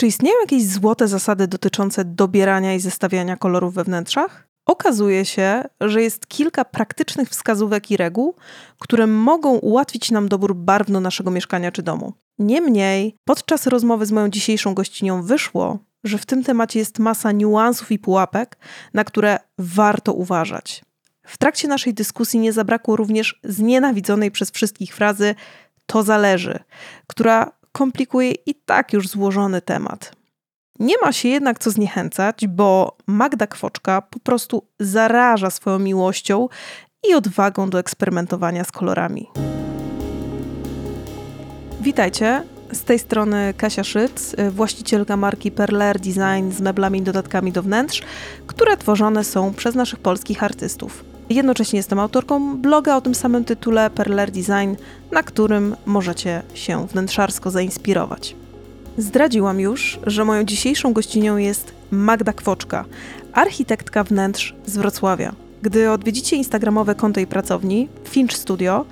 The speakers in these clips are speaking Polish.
Czy istnieją jakieś złote zasady dotyczące dobierania i zestawiania kolorów we wnętrzach? Okazuje się, że jest kilka praktycznych wskazówek i reguł, które mogą ułatwić nam dobór barw do naszego mieszkania czy domu. Niemniej, podczas rozmowy z moją dzisiejszą gościnią wyszło, że w tym temacie jest masa niuansów i pułapek, na które warto uważać. W trakcie naszej dyskusji nie zabrakło również znienawidzonej przez wszystkich frazy to zależy, która komplikuje i tak już złożony temat. Nie ma się jednak co zniechęcać, bo Magda Kwoczka po prostu zaraża swoją miłością i odwagą do eksperymentowania z kolorami. Witajcie, z tej strony Kasia Szyc, właścicielka marki Perler Design z meblami i dodatkami do wnętrz, które tworzone są przez naszych polskich artystów. Jednocześnie jestem autorką bloga o tym samym tytule Perler Design, na którym możecie się wnętrzarsko zainspirować. Zdradziłam już, że moją dzisiejszą gościnią jest Magda Kwoczka, architektka wnętrz z Wrocławia. Gdy odwiedzicie instagramowe konto jej pracowni Finch Studio,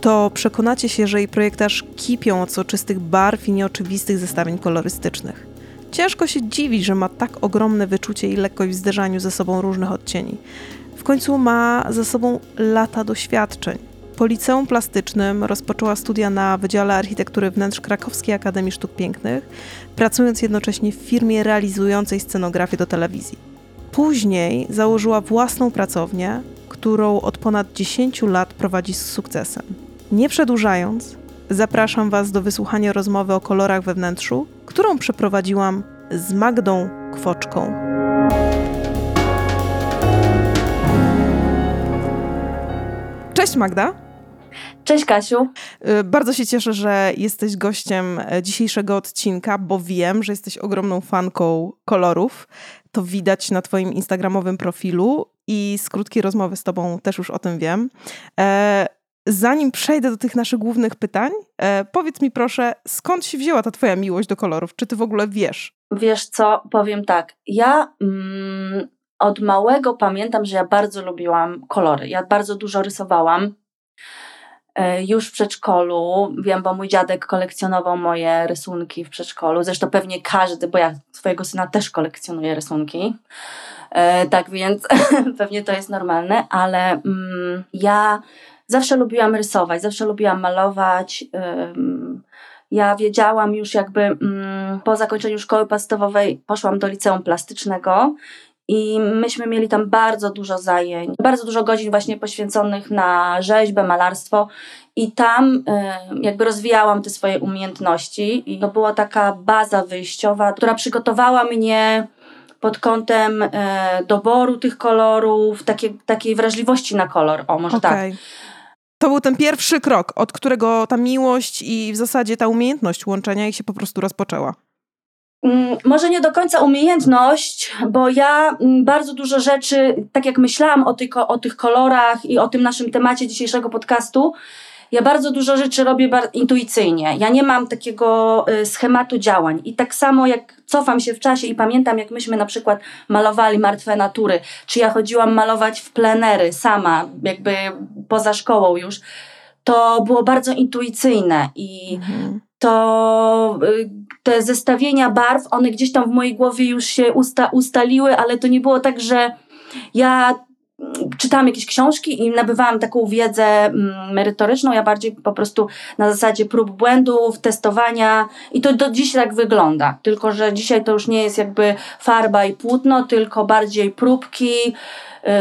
to przekonacie się, że jej projektarz kipią od soczystych barw i nieoczywistych zestawień kolorystycznych. Ciężko się dziwić, że ma tak ogromne wyczucie i lekkość w zderzaniu ze sobą różnych odcieni. W końcu ma za sobą lata doświadczeń. Po liceum plastycznym rozpoczęła studia na Wydziale Architektury Wnętrz Krakowskiej Akademii Sztuk Pięknych, pracując jednocześnie w firmie realizującej scenografię do telewizji. Później założyła własną pracownię, którą od ponad 10 lat prowadzi z sukcesem. Nie przedłużając, zapraszam Was do wysłuchania rozmowy o kolorach we wnętrzu, którą przeprowadziłam z Magdą Kwoczką. Cześć Magda. Cześć Kasiu. Y, bardzo się cieszę, że jesteś gościem e, dzisiejszego odcinka, bo wiem, że jesteś ogromną fanką kolorów. To widać na Twoim Instagramowym profilu i z krótkiej rozmowy z Tobą też już o tym wiem. E, zanim przejdę do tych naszych głównych pytań, e, powiedz mi proszę, skąd się wzięła ta Twoja miłość do kolorów? Czy Ty w ogóle wiesz? Wiesz co, powiem tak. Ja mm, od małego pamiętam, że ja bardzo lubiłam kolory. Ja bardzo dużo rysowałam. E, już w przedszkolu, wiem, bo mój dziadek kolekcjonował moje rysunki w przedszkolu. Zresztą pewnie każdy, bo ja swojego syna też kolekcjonuję rysunki. E, tak więc pewnie to jest normalne, ale mm, ja zawsze lubiłam rysować, zawsze lubiłam malować. ja wiedziałam już jakby mm, po zakończeniu szkoły podstawowej poszłam do liceum plastycznego i myśmy mieli tam bardzo dużo zajęć, bardzo dużo godzin właśnie poświęconych na rzeźbę, malarstwo i tam y, jakby rozwijałam te swoje umiejętności i to była taka baza wyjściowa, która przygotowała mnie pod kątem y, doboru tych kolorów, takiej, takiej wrażliwości na kolor, o może okay. tak. To był ten pierwszy krok, od którego ta miłość i w zasadzie ta umiejętność łączenia ich się po prostu rozpoczęła. Mm, może nie do końca umiejętność, bo ja mm, bardzo dużo rzeczy, tak jak myślałam o, tych, o tych kolorach i o tym naszym temacie dzisiejszego podcastu, ja bardzo dużo rzeczy robię intuicyjnie. Ja nie mam takiego y, schematu działań. I tak samo jak cofam się w czasie i pamiętam, jak myśmy na przykład malowali martwe natury, czy ja chodziłam malować w plenery sama, jakby poza szkołą już, to było bardzo intuicyjne i mhm. to y, te zestawienia barw, one gdzieś tam w mojej głowie już się usta ustaliły, ale to nie było tak, że ja czytałam jakieś książki i nabywałam taką wiedzę mm, merytoryczną, ja bardziej po prostu na zasadzie prób błędów, testowania i to do dziś tak wygląda, tylko że dzisiaj to już nie jest jakby farba i płótno, tylko bardziej próbki,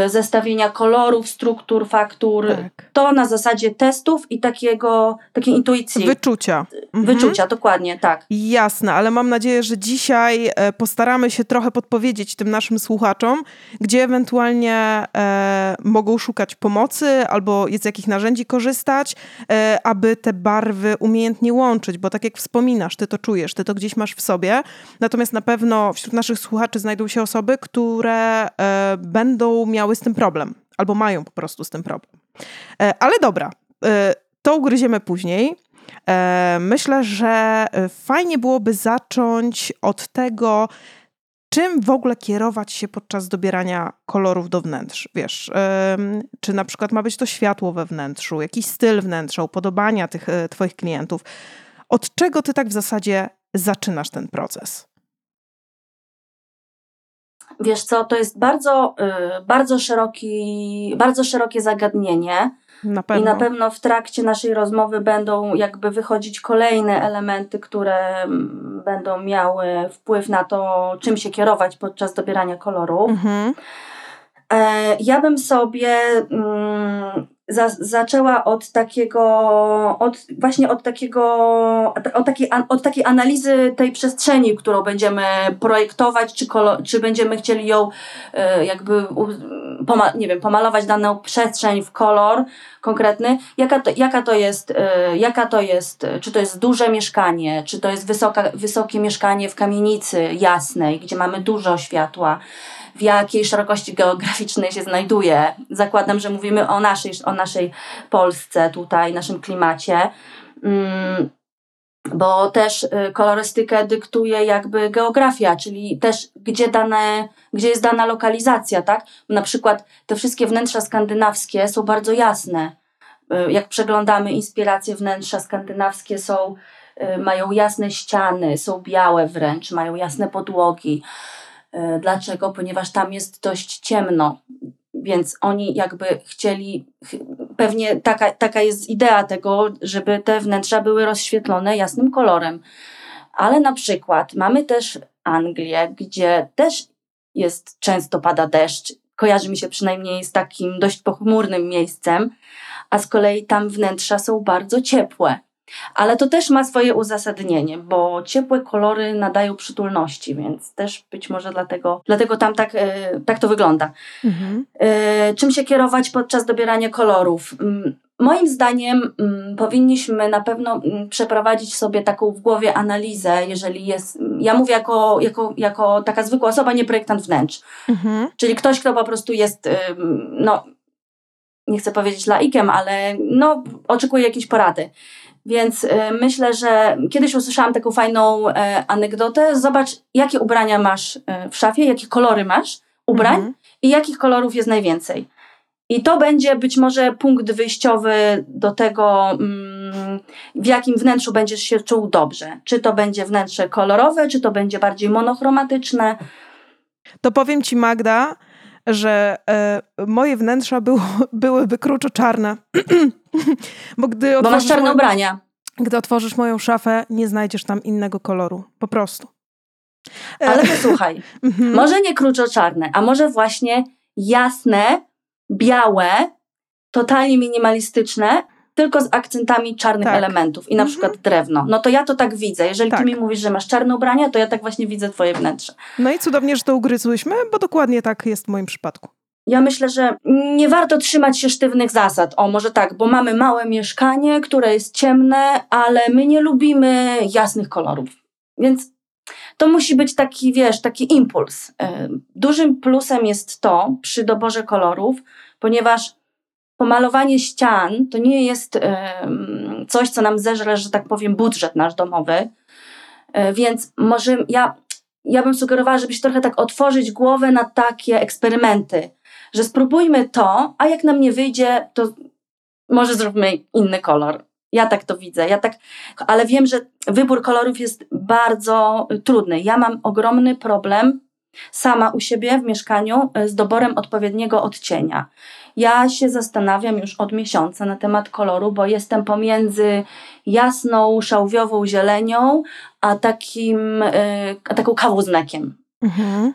zestawienia kolorów, struktur, faktur. Tak. To na zasadzie testów i takiego, takiej intuicji. Wyczucia. Mhm. Wyczucia, dokładnie, tak. Jasne, ale mam nadzieję, że dzisiaj e, postaramy się trochę podpowiedzieć tym naszym słuchaczom, gdzie ewentualnie e, mogą szukać pomocy albo z jakich narzędzi korzystać, e, aby te barwy umiejętnie łączyć, bo tak jak wspominasz, ty to czujesz, ty to gdzieś masz w sobie. Natomiast na pewno wśród naszych słuchaczy znajdą się osoby, które e, będą miały z tym problem, albo mają po prostu z tym problem. E, ale dobra, e, to ugryziemy później. E, myślę, że fajnie byłoby zacząć od tego, czym w ogóle kierować się podczas dobierania kolorów do wnętrz. Wiesz, czy na przykład ma być to światło we wnętrzu, jakiś styl wnętrza, upodobania tych Twoich klientów. Od czego Ty tak w zasadzie zaczynasz ten proces? Wiesz co, to jest bardzo, y, bardzo, szeroki, bardzo szerokie zagadnienie. Na. I na pewno w trakcie naszej rozmowy będą jakby wychodzić kolejne elementy, które mm, będą miały wpływ na to, czym się kierować podczas dobierania kolorów. Mhm. E, Ja bym sobie mm, za, zaczęła od takiego, od, właśnie od takiego, od takiej, od takiej analizy tej przestrzeni, którą będziemy projektować, czy, kolo, czy będziemy chcieli ją e, jakby, nie wiem, pomalować daną przestrzeń w kolor konkretny. Jaka to, jaka to jest, e, jaka to jest, czy to jest duże mieszkanie, czy to jest wysoka, wysokie mieszkanie w kamienicy jasnej, gdzie mamy dużo światła, w jakiej szerokości geograficznej się znajduje. Zakładam, że mówimy o naszej, o naszej Polsce tutaj, naszym klimacie. Mm, bo też y, kolorystykę dyktuje jakby geografia, czyli też gdzie, dane, gdzie jest dana lokalizacja, tak? Na przykład te wszystkie wnętrza skandynawskie są bardzo jasne. Y, Jak przeglądamy inspiracje wnętrza skandynawskie są, y, mają jasne ściany, są białe wręcz, mają jasne podłogi. Y, Dlaczego? Ponieważ tam jest dość ciemno, więc oni jakby chcieli, ch- pewnie taka, taka jest idea tego, żeby te wnętrza były rozświetlone jasnym kolorem. Ale na przykład mamy też Anglię, gdzie też jest często pada deszcz. Kojarzy mi się przynajmniej z takim dość pochmurnym miejscem, a z kolei tam wnętrza są bardzo ciepłe. Ale to też ma swoje uzasadnienie, bo ciepłe kolory nadają przytulności, więc też być może dlatego, dlatego tam tak, e, tak to wygląda. Mhm. E, czym się kierować podczas dobierania kolorów? Mm, Moim zdaniem mm, powinniśmy na pewno mm, przeprowadzić sobie taką w głowie analizę, jeżeli jest. Ja mówię jako, jako, jako taka zwykła osoba, nie projektant wnętrz. Mhm. Czyli ktoś, kto po prostu jest, ym, no, nie chcę powiedzieć laikiem, ale no, oczekuje jakiejś porady. Więc y, myślę, że kiedyś usłyszałam taką fajną e, anegdotę. Zobacz, jakie ubrania masz e, w szafie, jakie kolory masz ubrań Mhm. i jakich kolorów jest najwięcej. I to będzie być może punkt wyjściowy do tego, mm, w jakim wnętrzu będziesz się czuł dobrze. Czy to będzie wnętrze kolorowe, czy to będzie bardziej monochromatyczne. To powiem ci, Magda, że e, moje wnętrza było, byłyby kruczo-czarne. Bo gdy Bo masz czarne moją, ubrania. gdy otworzysz moją szafę, nie znajdziesz tam innego koloru. Po prostu. E, Ale posłuchaj, mhm. może nie kruczo-czarne, a może właśnie jasne, białe, totalnie minimalistyczne, tylko z akcentami czarnych Tak. elementów i na Mhm. przykład drewno. No to ja to tak widzę. Jeżeli Tak. ty mi mówisz, że masz czarne ubrania, to ja tak właśnie widzę twoje wnętrze. No i cudownie, że to ugryzłyśmy, bo dokładnie tak jest w moim przypadku. Ja myślę, że nie warto trzymać się sztywnych zasad. O, może tak, bo mamy małe mieszkanie, które jest ciemne, ale my nie lubimy jasnych kolorów. Więc to musi być taki, wiesz, taki impuls. Dużym plusem jest to przy doborze kolorów, ponieważ pomalowanie ścian to nie jest coś, co nam zeżre, że tak powiem, budżet nasz domowy. E, Więc może ja, ja bym sugerowała, żebyś trochę tak otworzyć głowę na takie eksperymenty, że spróbujmy to, a jak nam nie wyjdzie, to może zróbmy inny kolor. Ja tak to widzę, ja tak, ale wiem, że wybór kolorów jest bardzo trudny. Ja mam ogromny problem sama u siebie w mieszkaniu y, z doborem odpowiedniego odcienia. Ja się zastanawiam już od miesiąca na temat koloru, bo jestem pomiędzy jasną, szałwiową zielenią, a takim, y, a taką kawą z mlekiem. Mhm.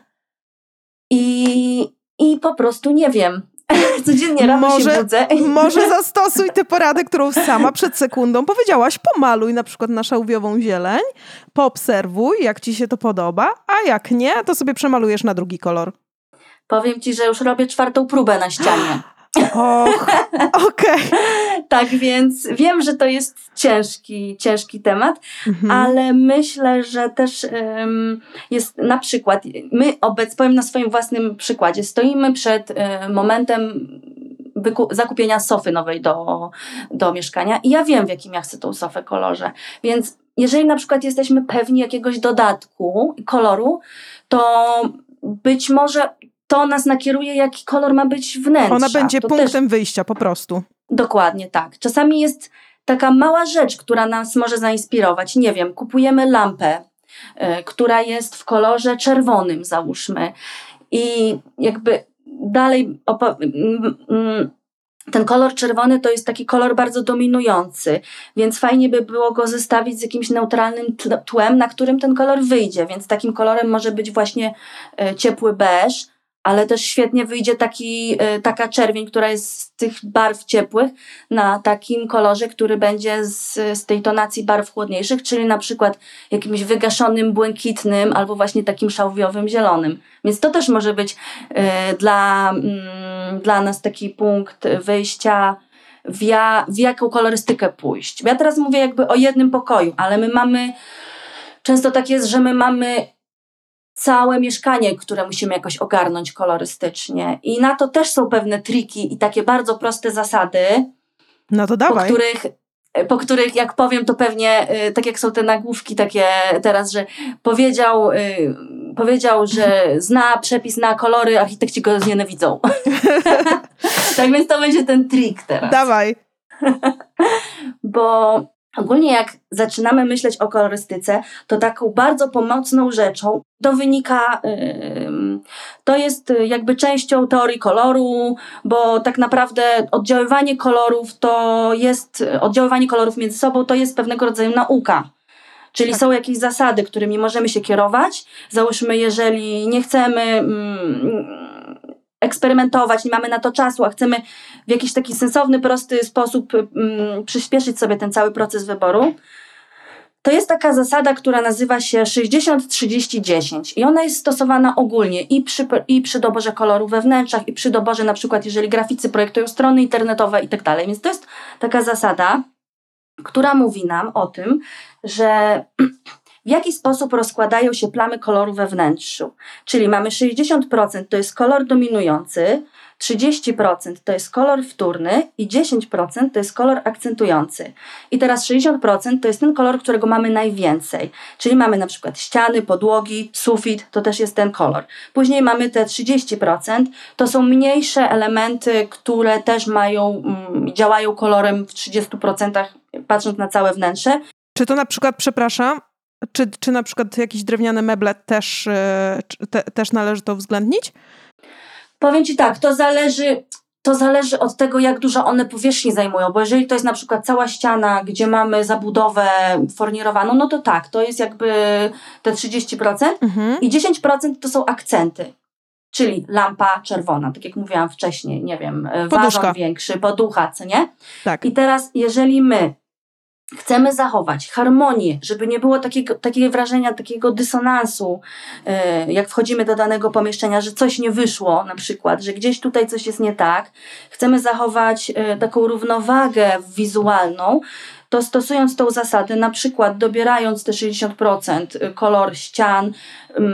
I, I po prostu nie wiem. Codziennie rano Może- się budzę. Może zastosuj tę poradę, którą sama przed sekundą powiedziałaś. Pomaluj na przykład na szałwiową zieleń, poobserwuj, jak ci się to podoba, a jak nie, to sobie przemalujesz na drugi kolor. Powiem ci, że już robię czwartą próbę na ścianie. Och, okej. tak więc wiem, że to jest ciężki, ciężki temat, Mhm. ale myślę, że też ym, jest na przykład, my obecnie, powiem na swoim własnym przykładzie, stoimy przed y, momentem zakupienia sofy nowej do, do mieszkania i ja wiem, w jakim ja chcę tą sofę kolorze. Więc jeżeli na przykład jesteśmy pewni jakiegoś dodatku, koloru, to być może to nas nakieruje, jaki kolor ma być wnętrza. Ona będzie to punktem wyjścia po prostu. Dokładnie tak. Czasami jest taka mała rzecz, która nas może zainspirować. Nie wiem, kupujemy lampę, y, która jest w kolorze czerwonym, załóżmy. I jakby dalej ten kolor czerwony to jest taki kolor bardzo dominujący, więc fajnie by było go zestawić z jakimś neutralnym tłem, na którym ten kolor wyjdzie. Więc takim kolorem może być właśnie e, ciepły beż, ale też świetnie wyjdzie taki, e, taka czerwień, która jest z tych barw ciepłych na takim kolorze, który będzie z, z tej tonacji barw chłodniejszych, czyli na przykład jakimś wygaszonym błękitnym albo właśnie takim szałwiowym zielonym. Więc to też może być y, dla, y, dla nas taki punkt wyjścia w, ja, w jaką kolorystykę pójść. Ja teraz mówię jakby o jednym pokoju, ale my mamy, często tak jest, że my mamy całe mieszkanie, które musimy jakoś ogarnąć kolorystycznie. I na to też są pewne triki i takie bardzo proste zasady. No to dawaj. Po których, po których jak powiem, to pewnie, y, tak jak są te nagłówki takie teraz, że powiedział, y, powiedział, że zna przepis na kolory, architekci go znienawidzą. tak więc to będzie ten trik teraz. Dawaj. Bo Ogólnie jak zaczynamy myśleć o kolorystyce, to taką bardzo pomocną rzeczą to wynika, to jest jakby częścią teorii koloru, bo tak naprawdę oddziaływanie kolorów to jest, oddziaływanie kolorów między sobą to jest pewnego rodzaju nauka. Czyli tak. są jakieś zasady, którymi możemy się kierować. Załóżmy, jeżeli nie chcemy mm, eksperymentować, nie mamy na to czasu, a chcemy w jakiś taki sensowny, prosty sposób mm, przyspieszyć sobie ten cały proces wyboru, to jest taka zasada, która nazywa się 60-30-10 i ona jest stosowana ogólnie i przy, i przy doborze koloru we wnętrzach, i przy doborze na przykład, jeżeli graficy projektują strony internetowe i tak dalej. Więc to jest taka zasada, która mówi nam o tym, że w jaki sposób rozkładają się plamy koloru we wnętrzu. Czyli mamy 60% to jest kolor dominujący, 30% to jest kolor wtórny i 10% to jest kolor akcentujący. I teraz 60% to jest ten kolor, którego mamy najwięcej. Czyli mamy na przykład ściany, podłogi, sufit, to też jest ten kolor. Później mamy te 30%, to są mniejsze elementy, które też mają, mm, działają kolorem w 30%, patrząc na całe wnętrze. Czy to na przykład, przepraszam, czy, czy na przykład jakieś drewniane meble też, e, te, też należy to uwzględnić? Powiem Ci tak, to zależy, to zależy od tego, jak dużo one powierzchni zajmują, bo jeżeli to jest na przykład cała ściana, gdzie mamy zabudowę fornirowaną, no to tak, to jest jakby te 30% mhm. i 10% to są akcenty. Czyli lampa czerwona, tak jak mówiłam wcześniej, nie wiem, wazon większy, poducha, co nie? Tak. I teraz, jeżeli my chcemy zachować harmonię, żeby nie było takiego, takiego wrażenia, takiego dysonansu, e, jak wchodzimy do danego pomieszczenia, że coś nie wyszło, na przykład, że gdzieś tutaj coś jest nie tak. Chcemy zachować e, taką równowagę wizualną, to stosując tą zasadę, na przykład dobierając te 60% y, kolor ścian um,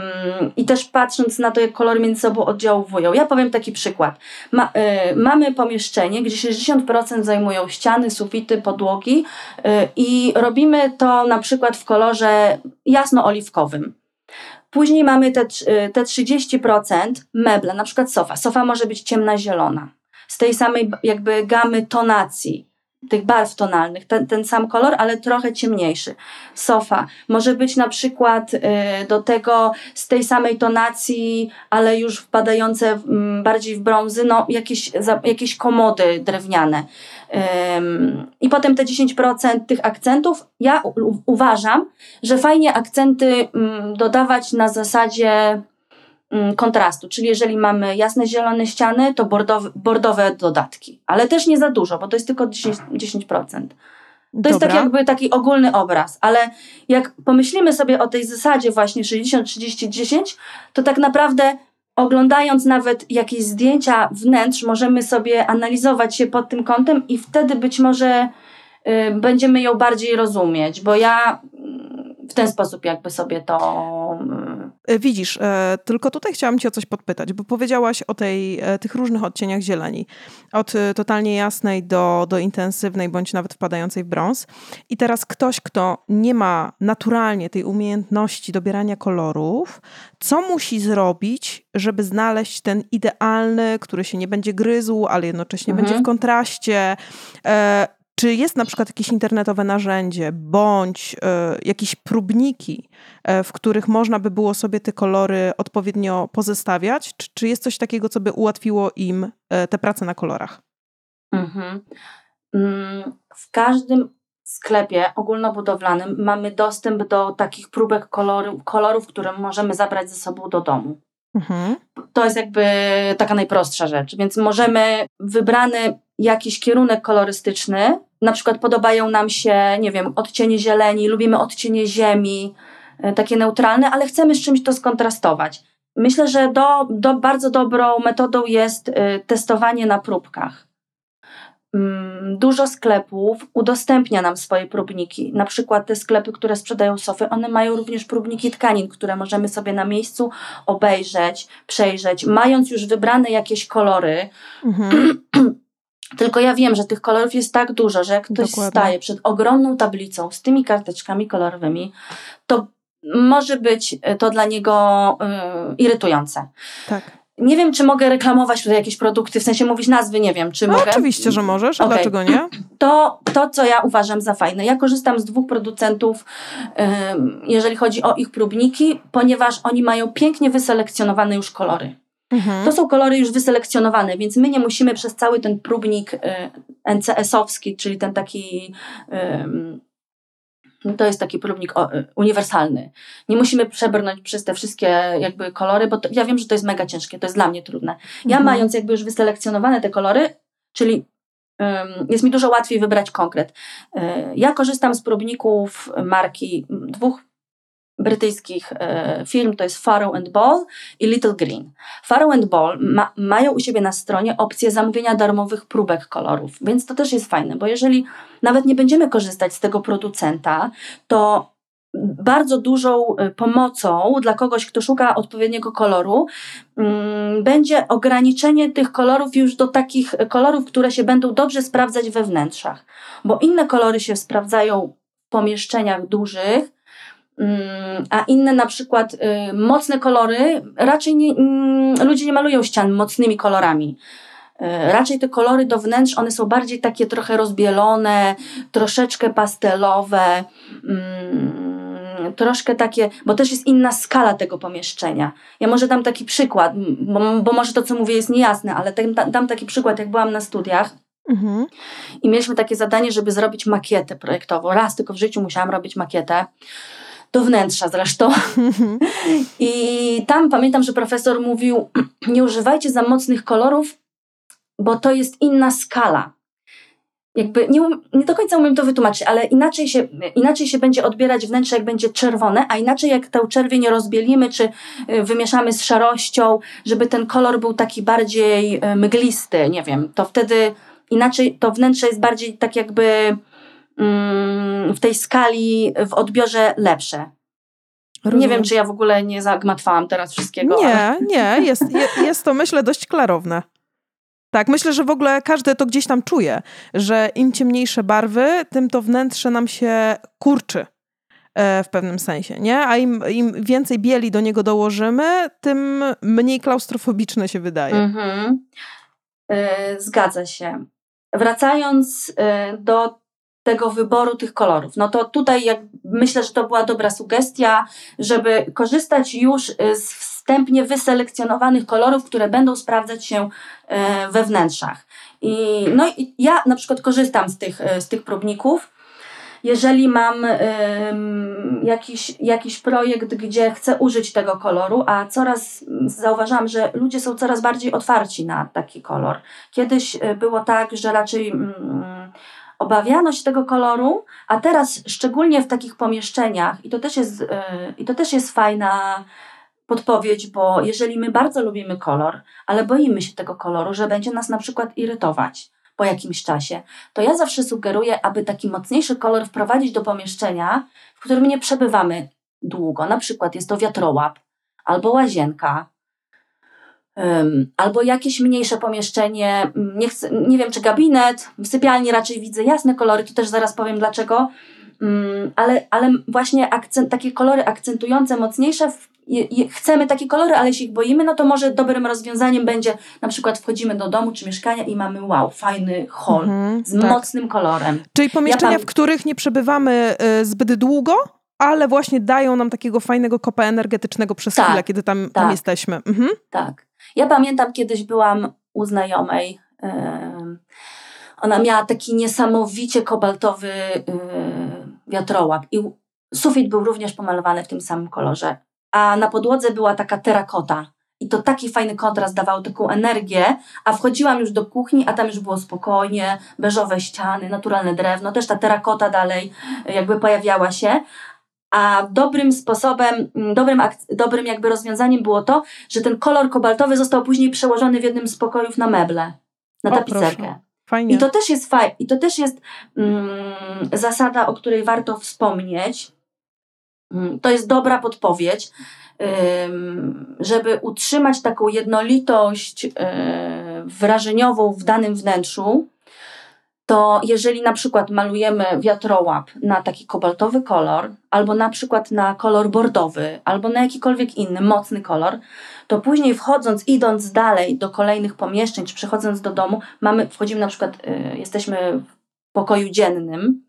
i też patrząc na to, jak kolory między sobą oddziałują. Ja powiem taki przykład. Ma, y, mamy pomieszczenie, gdzie 60% zajmują ściany, sufity, podłogi y, i robimy to na przykład w kolorze jasno-oliwkowym. Później mamy te, y, te 30% meble, na przykład sofa. Sofa może być ciemna zielona. Z tej samej jakby gamy tonacji tych barw tonalnych, ten, ten sam kolor, ale trochę ciemniejszy. Sofa może być na przykład y, do tego z tej samej tonacji, ale już wpadające y, bardziej w brązy, no jakieś, za, jakieś komody drewniane. Ym, I potem te 10% tych akcentów, ja u, uważam, że fajnie akcenty y, dodawać na zasadzie Mm, kontrastu, czyli jeżeli mamy jasne zielone ściany, to bordowe, bordowe dodatki, ale też nie za dużo, bo to jest tylko 10%. 10%. To jest tak jakby taki ogólny obraz, ale jak pomyślimy sobie o tej zasadzie właśnie 60, 30, 10, to tak naprawdę oglądając nawet jakieś zdjęcia wnętrz, możemy sobie analizować się pod tym kątem i wtedy być może y, będziemy ją bardziej rozumieć, bo ja w ten sposób jakby sobie to. E, widzisz, e, tylko tutaj chciałam Cię o coś podpytać, bo powiedziałaś o tej, e, tych różnych odcieniach zieleni. Od totalnie jasnej do, do intensywnej, bądź nawet wpadającej w brąz. I teraz ktoś, kto nie ma naturalnie tej umiejętności dobierania kolorów, co musi zrobić, żeby znaleźć ten idealny, który się nie będzie gryzł, ale jednocześnie mhm. będzie w kontraście, Czy jest na przykład jakieś internetowe narzędzie bądź e, jakieś próbniki, e, w których można by było sobie te kolory odpowiednio pozestawiać? Czy, czy jest coś takiego, co by ułatwiło im e, tę pracę na kolorach? Mhm. Mm, w każdym sklepie ogólnobudowlanym mamy dostęp do takich próbek kolorów, kolorów które możemy zabrać ze sobą do domu. Mhm. To jest jakby taka najprostsza rzecz, więc możemy wybrany jakiś kierunek kolorystyczny, na przykład podobają nam się, nie wiem, odcienie zieleni, lubimy odcienie ziemi, e, takie neutralne, ale chcemy z czymś to skontrastować. Myślę, że do, do bardzo dobrą metodą jest y, testowanie na próbkach. Mm, Dużo sklepów udostępnia nam swoje próbniki. Na przykład te sklepy, które sprzedają sofy, one mają również próbniki tkanin, które możemy sobie na miejscu obejrzeć, przejrzeć, mając już wybrane jakieś kolory. Mhm. Tylko ja wiem, że tych kolorów jest tak dużo, że jak ktoś Dokładnie. staje przed ogromną tablicą z tymi karteczkami kolorowymi, to może być e, to dla niego y, irytujące. Tak. Nie wiem, czy mogę reklamować tutaj jakieś produkty, w sensie mówić nazwy, nie wiem, czy No, mogę. oczywiście, że możesz, a Okej. dlaczego nie? To, to, co ja uważam za fajne. Ja korzystam z dwóch producentów, ym, jeżeli chodzi o ich próbniki, ponieważ oni mają pięknie wyselekcjonowane już kolory. Mhm. To są kolory już wyselekcjonowane, więc my nie musimy przez cały ten próbnik y, NCS-owski, czyli ten taki. ym, no to jest taki próbnik y, uniwersalny. Nie musimy przebrnąć przez te wszystkie jakby kolory, bo to, ja wiem, że to jest mega ciężkie, to jest dla mnie trudne. Ja Mhm. mając jakby już wyselekcjonowane te kolory, czyli ym, jest mi dużo łatwiej wybrać konkret. Y, ja korzystam z próbników marki dwóch brytyjskich y, firm, to jest Farrow and Ball i Little Green. Farrow and Ball ma, mają u siebie na stronie opcję zamówienia darmowych próbek kolorów, więc to też jest fajne, bo jeżeli nawet nie będziemy korzystać z tego producenta, to bardzo dużą y, pomocą dla kogoś, kto szuka odpowiedniego koloru, mm, będzie ograniczenie tych kolorów już do takich kolorów, które się będą dobrze sprawdzać we wnętrzach. Bo inne kolory się sprawdzają w pomieszczeniach dużych, a inne na przykład y, mocne kolory, raczej nie, mm, ludzie nie malują ścian mocnymi kolorami. Y, Raczej te kolory do wnętrz, one są bardziej takie trochę rozbielone, troszeczkę pastelowe, mm, troszkę takie, bo też jest inna skala tego pomieszczenia. Ja może dam taki przykład, bo, bo może to, co mówię, jest niejasne, ale dam, dam taki przykład, jak byłam na studiach Mhm. i mieliśmy takie zadanie, żeby zrobić makietę projektową. Raz tylko w życiu musiałam robić makietę. Do wnętrza zresztą. I tam pamiętam, że profesor mówił: Nie używajcie za mocnych kolorów, bo to jest inna skala. Jakby nie, um- nie do końca umiem to wytłumaczyć, ale inaczej się, inaczej się będzie odbierać wnętrze, jak będzie czerwone, a inaczej jak tę czerwień rozbielimy, czy y, wymieszamy z szarością, żeby ten kolor był taki bardziej y, mglisty, nie wiem, to wtedy inaczej to wnętrze jest bardziej tak jakby w tej skali, w odbiorze lepsze. Nie Rozumiem. wiem, czy ja w ogóle nie zagmatwałam teraz wszystkiego. ale- Nie, nie, jest, je, jest to myślę dość klarowne. Tak, myślę, że w ogóle każdy to gdzieś tam czuje, że im ciemniejsze barwy, tym to wnętrze nam się kurczy e, w pewnym sensie, nie? A im, im więcej bieli do niego dołożymy, tym mniej klaustrofobiczne się wydaje. Mhm. Y, Zgadza się. Wracając y, do tego wyboru tych kolorów, no to tutaj jak, myślę, że to była dobra sugestia, żeby korzystać już y, z wstępnie wyselekcjonowanych kolorów, które będą sprawdzać się y, we wnętrzach. I, no i ja na przykład korzystam z tych, y, z tych próbników. Jeżeli mam jakiś, jakiś projekt, gdzie chcę użyć tego koloru, a coraz zauważam, że ludzie są coraz bardziej otwarci na taki kolor. Kiedyś było tak, że raczej mm, obawiano się tego koloru, a teraz szczególnie w takich pomieszczeniach, i to też jest, y, i to też jest fajna podpowiedź, bo jeżeli my bardzo lubimy kolor, ale boimy się tego koloru, że będzie nas na przykład irytować po jakimś czasie, to ja zawsze sugeruję, aby taki mocniejszy kolor wprowadzić do pomieszczenia, w którym nie przebywamy długo. Na przykład jest to wiatrołap, albo łazienka, albo jakieś mniejsze pomieszczenie, mm, nie, chcę, nie wiem czy gabinet, w sypialni raczej widzę jasne kolory, to też zaraz powiem dlaczego, Ym, ale, ale właśnie akcent, takie kolory akcentujące, mocniejsze chcemy takie kolory, ale się ich boimy, no to może dobrym rozwiązaniem będzie na przykład wchodzimy do domu czy mieszkania i mamy wow, fajny hol Mhm, z tak. mocnym kolorem. Czyli pomieszczenia, Ja pam- w których nie przebywamy y, zbyt długo, ale właśnie dają nam takiego fajnego kopa energetycznego przez Tak, chwilę, kiedy tam, tam tak. jesteśmy. Mhm. Tak. Ja pamiętam kiedyś byłam u znajomej. ona miała taki niesamowicie kobaltowy em, wiatrołap i sufit był również pomalowany w tym samym kolorze. A na podłodze była taka terakota. I to taki fajny kontrast dawał taką energię, a wchodziłam już do kuchni, a tam już było spokojnie, beżowe ściany, naturalne drewno, też ta terakota dalej jakby pojawiała się. A dobrym sposobem, mm, dobrym, dobrym jakby rozwiązaniem było to, że ten kolor kobaltowy został później przełożony w jednym z pokojów na meble, na tapicerkę. Fajnie. I to też jest fajne, i to też jest mm, zasada, o której warto wspomnieć. Mm, To jest dobra podpowiedź, ym, żeby utrzymać taką jednolitość yy, wrażeniową w danym wnętrzu. To jeżeli na przykład malujemy wiatrołap na taki kobaltowy kolor, albo na przykład na kolor bordowy, albo na jakikolwiek inny mocny kolor, to później wchodząc, idąc dalej do kolejnych pomieszczeń, czy przechodząc do domu, mamy, wchodzimy na przykład, y, jesteśmy w pokoju dziennym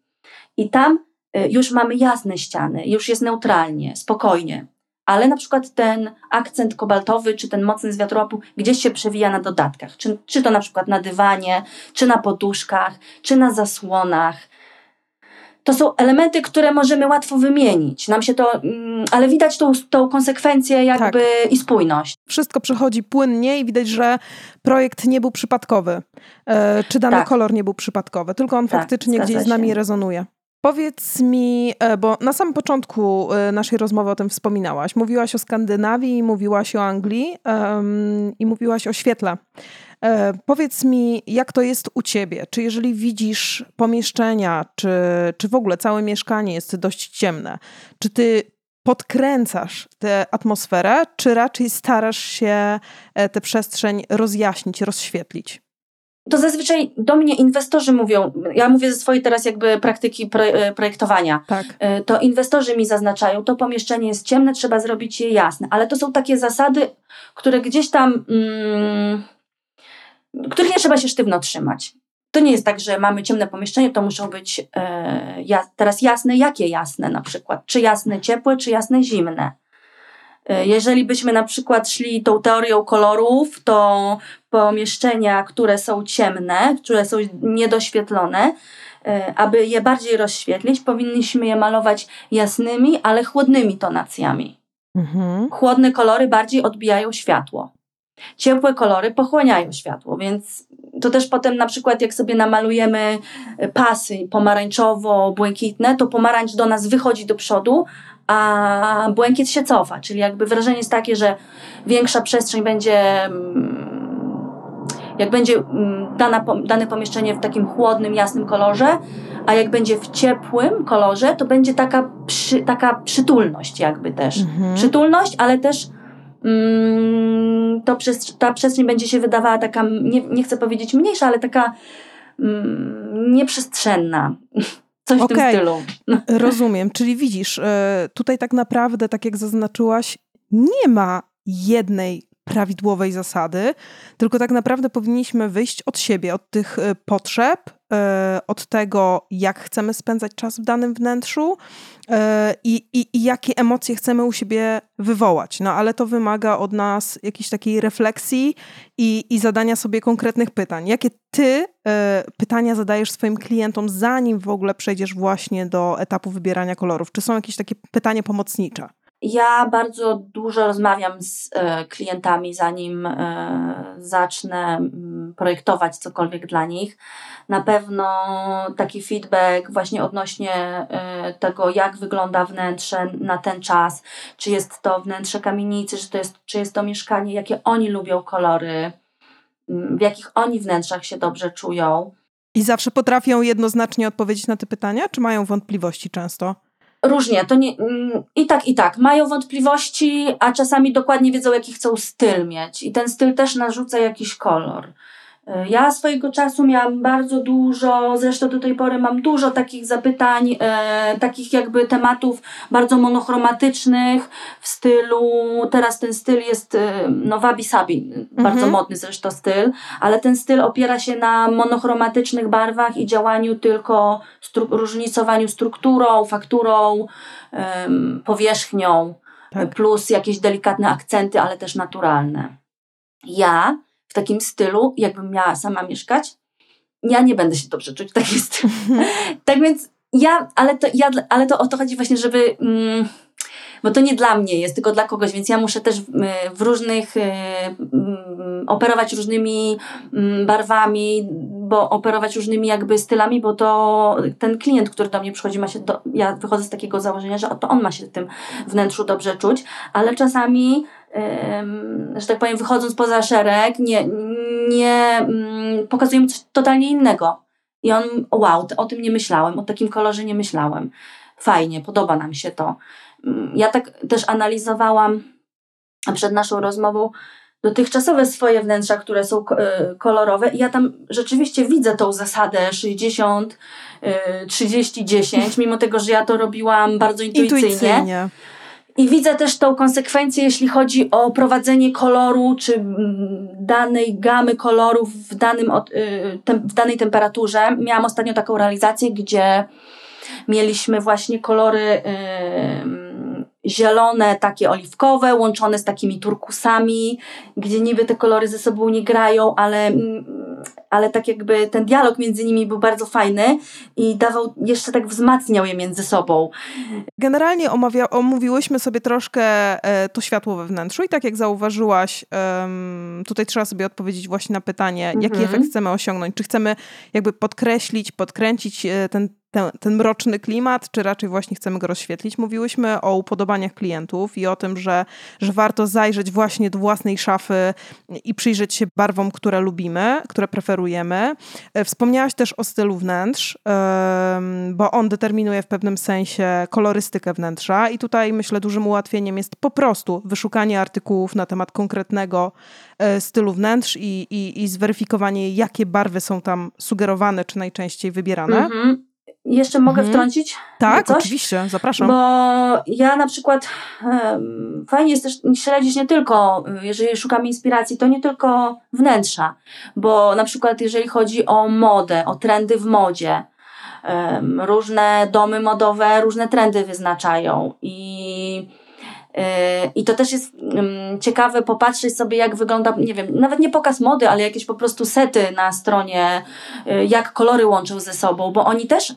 i tam y, już mamy jasne ściany, już jest neutralnie, spokojnie. Ale na przykład ten akcent kobaltowy, czy ten mocny z wiatrołapu gdzieś się przewija na dodatkach. Czy, czy to na przykład na dywanie, czy na poduszkach, czy na zasłonach. To są elementy, które możemy łatwo wymienić. Nam się to, mm, ale widać tą, tą konsekwencję jakby i spójność. Wszystko przechodzi płynnie i widać, że projekt nie był przypadkowy. E, czy dany Tak. kolor nie był przypadkowy, tylko on Tak, faktycznie gdzieś z nami się. rezonuje. Powiedz mi, e, bo na samym początku e, naszej rozmowy o tym wspominałaś. Mówiłaś o Skandynawii, mówiłaś o Anglii em, i mówiłaś o świetle. E, powiedz mi, jak to jest u ciebie? Czy jeżeli widzisz pomieszczenia, czy, czy w ogóle całe mieszkanie jest dość ciemne, czy ty podkręcasz tę atmosferę, czy raczej starasz się e, tę przestrzeń rozjaśnić, rozświetlić? To zazwyczaj do mnie inwestorzy mówią, ja mówię ze swojej teraz jakby praktyki e, projektowania, Tak. e, to inwestorzy mi zaznaczają, to pomieszczenie jest ciemne, trzeba zrobić je jasne, ale to są takie zasady, które gdzieś tam, mm, których nie trzeba się sztywno trzymać. To nie jest tak, że mamy ciemne pomieszczenie, to muszą być e, ja, teraz jasne, jakie jasne na przykład, czy jasne ciepłe, czy jasne zimne. E, Jeżeli byśmy na przykład szli tą teorią kolorów, to pomieszczenia, które są ciemne, które są niedoświetlone, e, aby je bardziej rozświetlić, powinniśmy je malować jasnymi, ale chłodnymi tonacjami. Mhm. Chłodne kolory bardziej odbijają światło. Ciepłe kolory pochłaniają światło, więc to też potem na przykład jak sobie namalujemy e, pasy pomarańczowo-błękitne, to pomarańcz do nas wychodzi do przodu, a błękit się cofa, czyli jakby wrażenie jest takie, że większa przestrzeń będzie, mm, jak będzie mm, dana, dane pomieszczenie w takim chłodnym, jasnym kolorze, a jak będzie w ciepłym kolorze, to będzie taka, przy, taka przytulność jakby też. Mhm. Przytulność, ale też mm, to przez, ta przestrzeń będzie się wydawała taka, nie, nie chcę powiedzieć mniejsza, ale taka mm, nieprzestrzenna. Coś w Okej. tym stylu. Rozumiem, czyli widzisz, e, tutaj tak naprawdę, tak jak zaznaczyłaś, nie ma jednej prawidłowej zasady, tylko tak naprawdę powinniśmy wyjść od siebie, od tych e, potrzeb, od tego, jak chcemy spędzać czas w danym wnętrzu e, i, i, i jakie emocje chcemy u siebie wywołać. No ale to wymaga od nas jakiejś takiej refleksji i, i zadania sobie konkretnych pytań. Jakie ty e, pytania zadajesz swoim klientom, zanim w ogóle przejdziesz właśnie do etapu wybierania kolorów? Czy są jakieś takie pytania pomocnicze? Ja bardzo dużo rozmawiam z e, klientami, zanim e, zacznę projektować cokolwiek dla nich. Na pewno taki feedback właśnie odnośnie e, tego, jak wygląda wnętrze na ten czas, czy jest to wnętrze kamienicy, czy, to jest, czy jest to mieszkanie, jakie oni lubią kolory, w jakich oni wnętrzach się dobrze czują. I zawsze potrafią jednoznacznie odpowiedzieć na te pytania, czy mają wątpliwości często? Różnie, to nie, mm, i tak, i tak. Mają wątpliwości, a czasami dokładnie wiedzą, jaki chcą styl mieć. I ten styl też narzuca jakiś kolor. E, Ja swojego czasu miałam bardzo dużo, zresztą do tej pory mam dużo takich zapytań, e, takich jakby tematów bardzo monochromatycznych w stylu, teraz ten styl jest e, no wabi sabi, bardzo Mhm. modny zresztą styl, ale ten styl opiera się na monochromatycznych barwach i działaniu tylko, stru- różnicowaniu strukturą, fakturą, em, powierzchnią, Tak. plus jakieś delikatne akcenty, ale też naturalne. Ja takim stylu, jakbym miała sama mieszkać, ja nie będę się dobrze czuć w takim stylu. tak więc ja, ale to, ja, ale to o to chodzi właśnie, żeby. Mm, bo to nie dla mnie jest, tylko dla kogoś, więc ja muszę też w, w różnych, y, mm, operować różnymi mm, barwami, bo operować różnymi jakby stylami, bo to ten klient, który do mnie przychodzi, ma się, do, ja wychodzę z takiego założenia, że to on ma się w tym wnętrzu dobrze czuć, ale czasami, że tak powiem, wychodząc poza szereg, nie, nie mm, pokazuję mu coś totalnie innego. I on, wow, o tym nie myślałem, o takim kolorze nie myślałem. Fajnie, podoba nam się to. Mm, Ja tak też analizowałam przed naszą rozmową dotychczasowe swoje wnętrza, które są y, kolorowe i ja tam rzeczywiście widzę tą zasadę 60, y, 30, 10, mimo tego, że ja to robiłam bardzo intuicyjnie. Intuicyjnie. I widzę też tą konsekwencję, jeśli chodzi o prowadzenie koloru, czy mm, danej gamy kolorów w, danym, y, w danej temperaturze. Miałam ostatnio taką realizację, gdzie mieliśmy właśnie kolory zielone, takie oliwkowe, łączone z takimi turkusami, gdzie niby te kolory ze sobą nie grają, ale, mm, ale tak jakby ten dialog między nimi był bardzo fajny i dawał, jeszcze tak wzmacniał je między sobą. Generalnie omawia, omówiłyśmy sobie troszkę e, to światło we wnętrzu i tak jak zauważyłaś, tutaj trzeba sobie odpowiedzieć właśnie na pytanie, jaki Mhm. efekt chcemy osiągnąć. Czy chcemy jakby podkreślić, podkręcić e, ten, ten, ten mroczny klimat, czy raczej właśnie chcemy go rozświetlić. Mówiłyśmy o upodobaniach klientów i o tym, że, że warto zajrzeć właśnie do własnej szafy i przyjrzeć się barwom, które lubimy, które preferujemy. E, Wspomniałaś też o stylu wnętrz, bo on determinuje w pewnym sensie kolorystykę wnętrza i tutaj myślę dużym ułatwieniem jest po prostu wyszukanie artykułów na temat konkretnego e, stylu wnętrz i, i, i zweryfikowanie, jakie barwy są tam sugerowane czy najczęściej wybierane. Mhm. Jeszcze mogę Mhm. wtrącić? Tak, coś? oczywiście, zapraszam. Bo ja na przykład fajnie jest też śledzić nie tylko, jeżeli szukamy inspiracji, to nie tylko wnętrza, bo na przykład jeżeli chodzi o modę, o trendy w modzie, różne domy modowe różne trendy wyznaczają i i to też jest mm, ciekawe popatrzeć sobie, jak wygląda, nie wiem, nawet nie pokaz mody, ale jakieś po prostu sety na stronie, y, jak kolory łączą ze sobą, bo oni też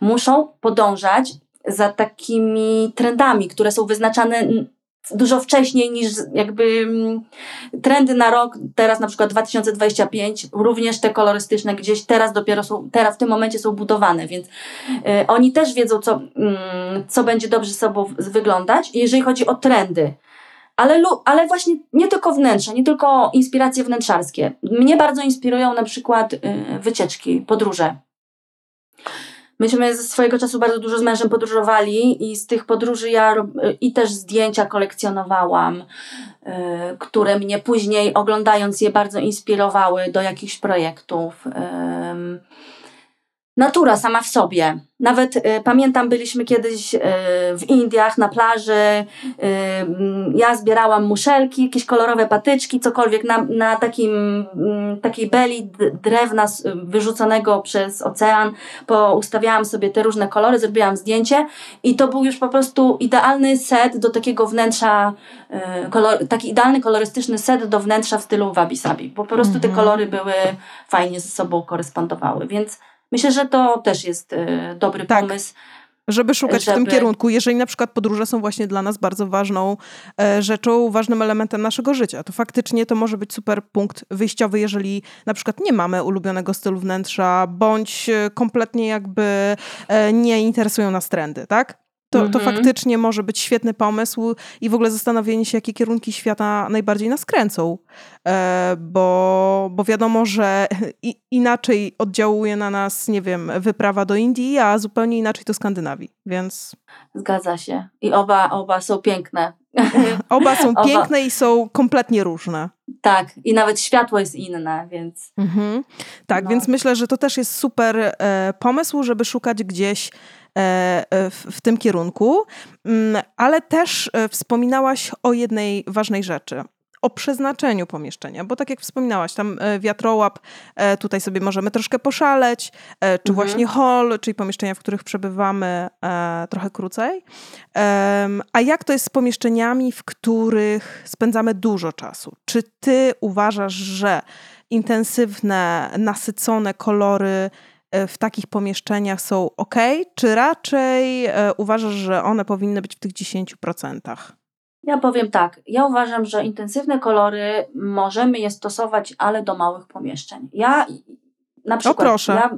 muszą podążać za takimi trendami, które są wyznaczane dużo wcześniej niż jakby mm, trendy na rok, teraz na przykład 2025, również te kolorystyczne gdzieś teraz dopiero są, teraz w tym momencie są budowane, więc y, oni też wiedzą, co, mm, co będzie dobrze sobą wyglądać, jeżeli chodzi o trendy. Ale, ale właśnie nie tylko wnętrze, nie tylko inspiracje wnętrzarskie. Mnie bardzo inspirują na przykład y, wycieczki, podróże. Myśmy ze swojego czasu bardzo dużo z mężem podróżowali i z tych podróży ja i też zdjęcia kolekcjonowałam, y, które mnie później oglądając je bardzo inspirowały do jakichś projektów. Natura sama w sobie. Nawet y, pamiętam, byliśmy kiedyś y, w Indiach na plaży. Y, mm, ja zbierałam muszelki, jakieś kolorowe patyczki, cokolwiek na, na takim, mm, takiej beli drewna wyrzuconego przez ocean. Poustawiałam sobie te różne kolory, zrobiłam zdjęcie i to był już po prostu idealny set do takiego wnętrza, y, kolor, taki idealny kolorystyczny set do wnętrza w stylu wabi sabi. Bo po prostu te Mhm. kolory były fajnie ze sobą korespondowały, więc Myślę, że to też jest y, dobry Tak. pomysł. Żeby szukać w tym żeby- kierunku, jeżeli na przykład podróże są właśnie dla nas bardzo ważną e, rzeczą, ważnym elementem naszego życia, to faktycznie to może być super punkt wyjściowy, jeżeli na przykład nie mamy ulubionego stylu wnętrza, bądź e, kompletnie jakby e, nie interesują nas trendy, tak? To, to Mhm. faktycznie może być świetny pomysł i w ogóle zastanowienie się, jakie kierunki świata najbardziej nas kręcą. E, bo, bo wiadomo, że i, inaczej oddziałuje na nas, nie wiem, wyprawa do Indii, a zupełnie inaczej do Skandynawii. Więc Zgadza się. I oba, oba są piękne. oba są Oba. piękne i są kompletnie różne. Tak, i nawet światło jest inne, więc. Mhm. Tak, No. więc myślę, że to też jest super e, pomysł, żeby szukać gdzieś w, w tym kierunku. Mm, ale też e, wspominałaś o jednej ważnej rzeczy. O przeznaczeniu pomieszczenia, bo tak jak wspominałaś, tam e, wiatrołap, e, tutaj sobie możemy troszkę poszaleć, e, czy Mhm. właśnie hall, czyli pomieszczenia, w których przebywamy e, trochę krócej. A jak to jest z pomieszczeniami, w których spędzamy dużo czasu? Czy ty uważasz, że intensywne, nasycone kolory e, w takich pomieszczeniach są ok, czy raczej e, uważasz, że one powinny być w tych 10%? Ja powiem tak, ja uważam, że intensywne kolory możemy je stosować, ale do małych pomieszczeń. Ja na przykład. proszę. Ja,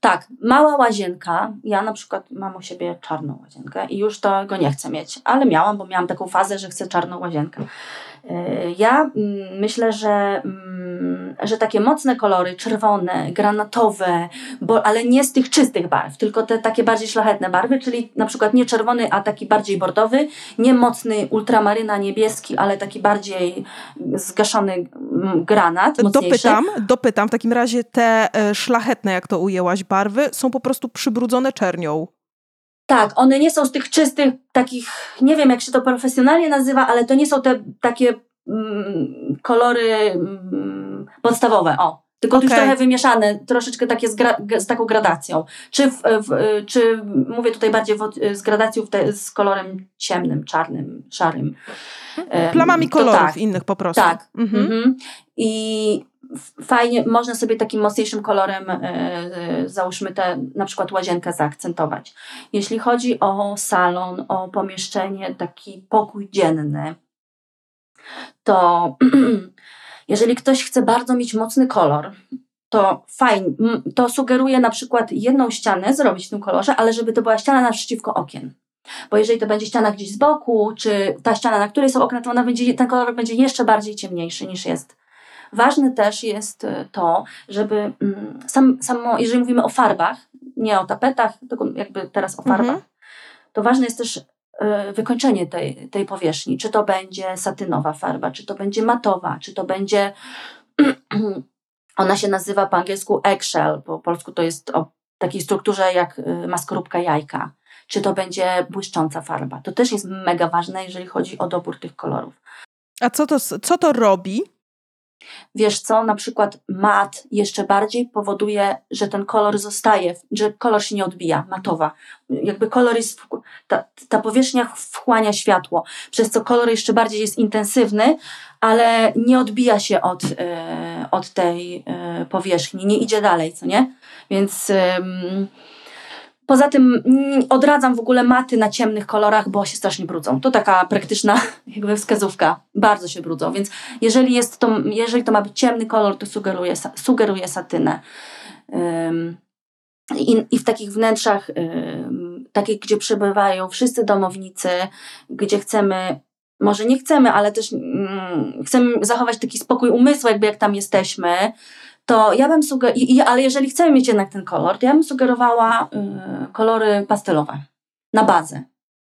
tak, mała łazienka. Ja na przykład mam u siebie czarną łazienkę i już tego nie chcę mieć, ale miałam, bo miałam taką fazę, że chcę czarną łazienkę. Ja mm, myślę, że, mm, że takie mocne kolory, czerwone, granatowe, bo, ale nie z tych czystych barw, tylko te takie bardziej szlachetne barwy, czyli na przykład nie czerwony, a taki bardziej bordowy, nie mocny ultramaryna niebieski, ale taki bardziej zgaszony mm, granat, mocniejszy. Dopytam, dopytam, w takim razie te e, szlachetne, jak to ujęłaś, barwy są po prostu przybrudzone czernią. Tak, one nie są z tych czystych, takich, nie wiem jak się to profesjonalnie nazywa, ale to nie są te takie mm, kolory mm, podstawowe, o. Tylko już Okej. trochę wymieszane, troszeczkę takie z, z taką gradacją. Czy, w, w, czy mówię tutaj bardziej w, z gradacją te, z kolorem ciemnym, czarnym, szarym. Em, Plamami kolorów tak. innych po prostu. Tak. Mhm. Mhm. I fajnie, można sobie takim mocniejszym kolorem, e, e, załóżmy tę na przykład łazienkę zaakcentować. Jeśli chodzi o salon, o pomieszczenie, taki pokój dzienny, to jeżeli ktoś chce bardzo mieć mocny kolor, to fajnie, to sugeruje na przykład jedną ścianę zrobić w tym kolorze, ale żeby to była ściana naprzeciwko okien. Bo jeżeli to będzie ściana gdzieś z boku, czy ta ściana, na której są okna, to ona będzie, ten kolor będzie jeszcze bardziej ciemniejszy niż jest. Ważne też jest e, to, żeby mm, sam, samo, jeżeli mówimy o farbach, nie o tapetach, tylko jakby teraz o farbach, Mhm. to ważne jest też e, wykończenie tej, tej powierzchni. Czy to będzie satynowa farba, czy to będzie matowa, czy to będzie. Ona się nazywa po angielsku eggshell, po polsku to jest o takiej strukturze jak y, ma skorupka jajka. Czy to będzie błyszcząca farba. To też jest mega ważne, jeżeli chodzi o dobór tych kolorów. A co to, co to robi? Wiesz co, na przykład mat jeszcze bardziej powoduje, że ten kolor zostaje, że kolor się nie odbija, matowa. Jakby kolor jest, ta, ta powierzchnia wchłania światło, przez co kolor jeszcze bardziej jest intensywny, ale nie odbija się od, e, od tej e, powierzchni, nie idzie dalej, co nie? Więc poza tym mm, odradzam w ogóle maty na ciemnych kolorach, bo się strasznie brudzą. To taka praktyczna jakby wskazówka. Bardzo się brudzą, więc jeżeli, jest to, jeżeli to ma być ciemny kolor, to sugeruję, sugeruję satynę. Ym, i, I w takich wnętrzach, ym, takich, gdzie przebywają wszyscy domownicy, gdzie chcemy, może nie chcemy, ale też mm, chcemy zachować taki spokój umysłu, jakby jak tam jesteśmy, to ja bym sugerowała, ale jeżeli chcemy mieć jednak ten kolor, to ja bym sugerowała y, kolory pastelowe na bazę.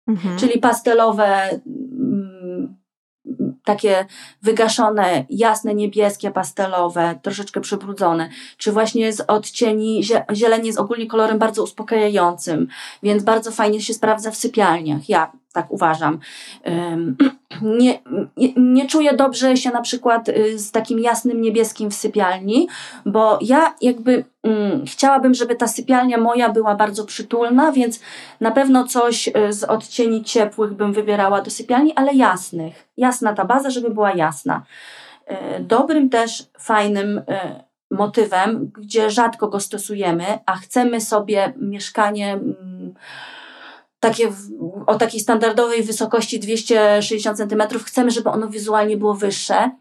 Mhm. Czyli pastelowe, mm, takie wygaszone, jasne, niebieskie, pastelowe, troszeczkę przybrudzone, czy właśnie z odcieni, zie- zieleń jest ogólnie kolorem bardzo uspokajającym, więc bardzo fajnie się sprawdza w sypialniach, ja tak uważam. Nie, nie, czuję dobrze się na przykład y, z takim jasnym niebieskim w sypialni, bo ja jakby mm, chciałabym, żeby ta sypialnia moja była bardzo przytulna, więc na pewno coś y, z odcieni ciepłych bym wybierała do sypialni, ale jasnych. Jasna ta baza, żeby była jasna. Y, Dobrym też, fajnym y, motywem, gdzie rzadko go stosujemy, a chcemy sobie mieszkanie mm, takie o takiej standardowej wysokości 260 cm, chcemy, żeby ono wizualnie było wyższe,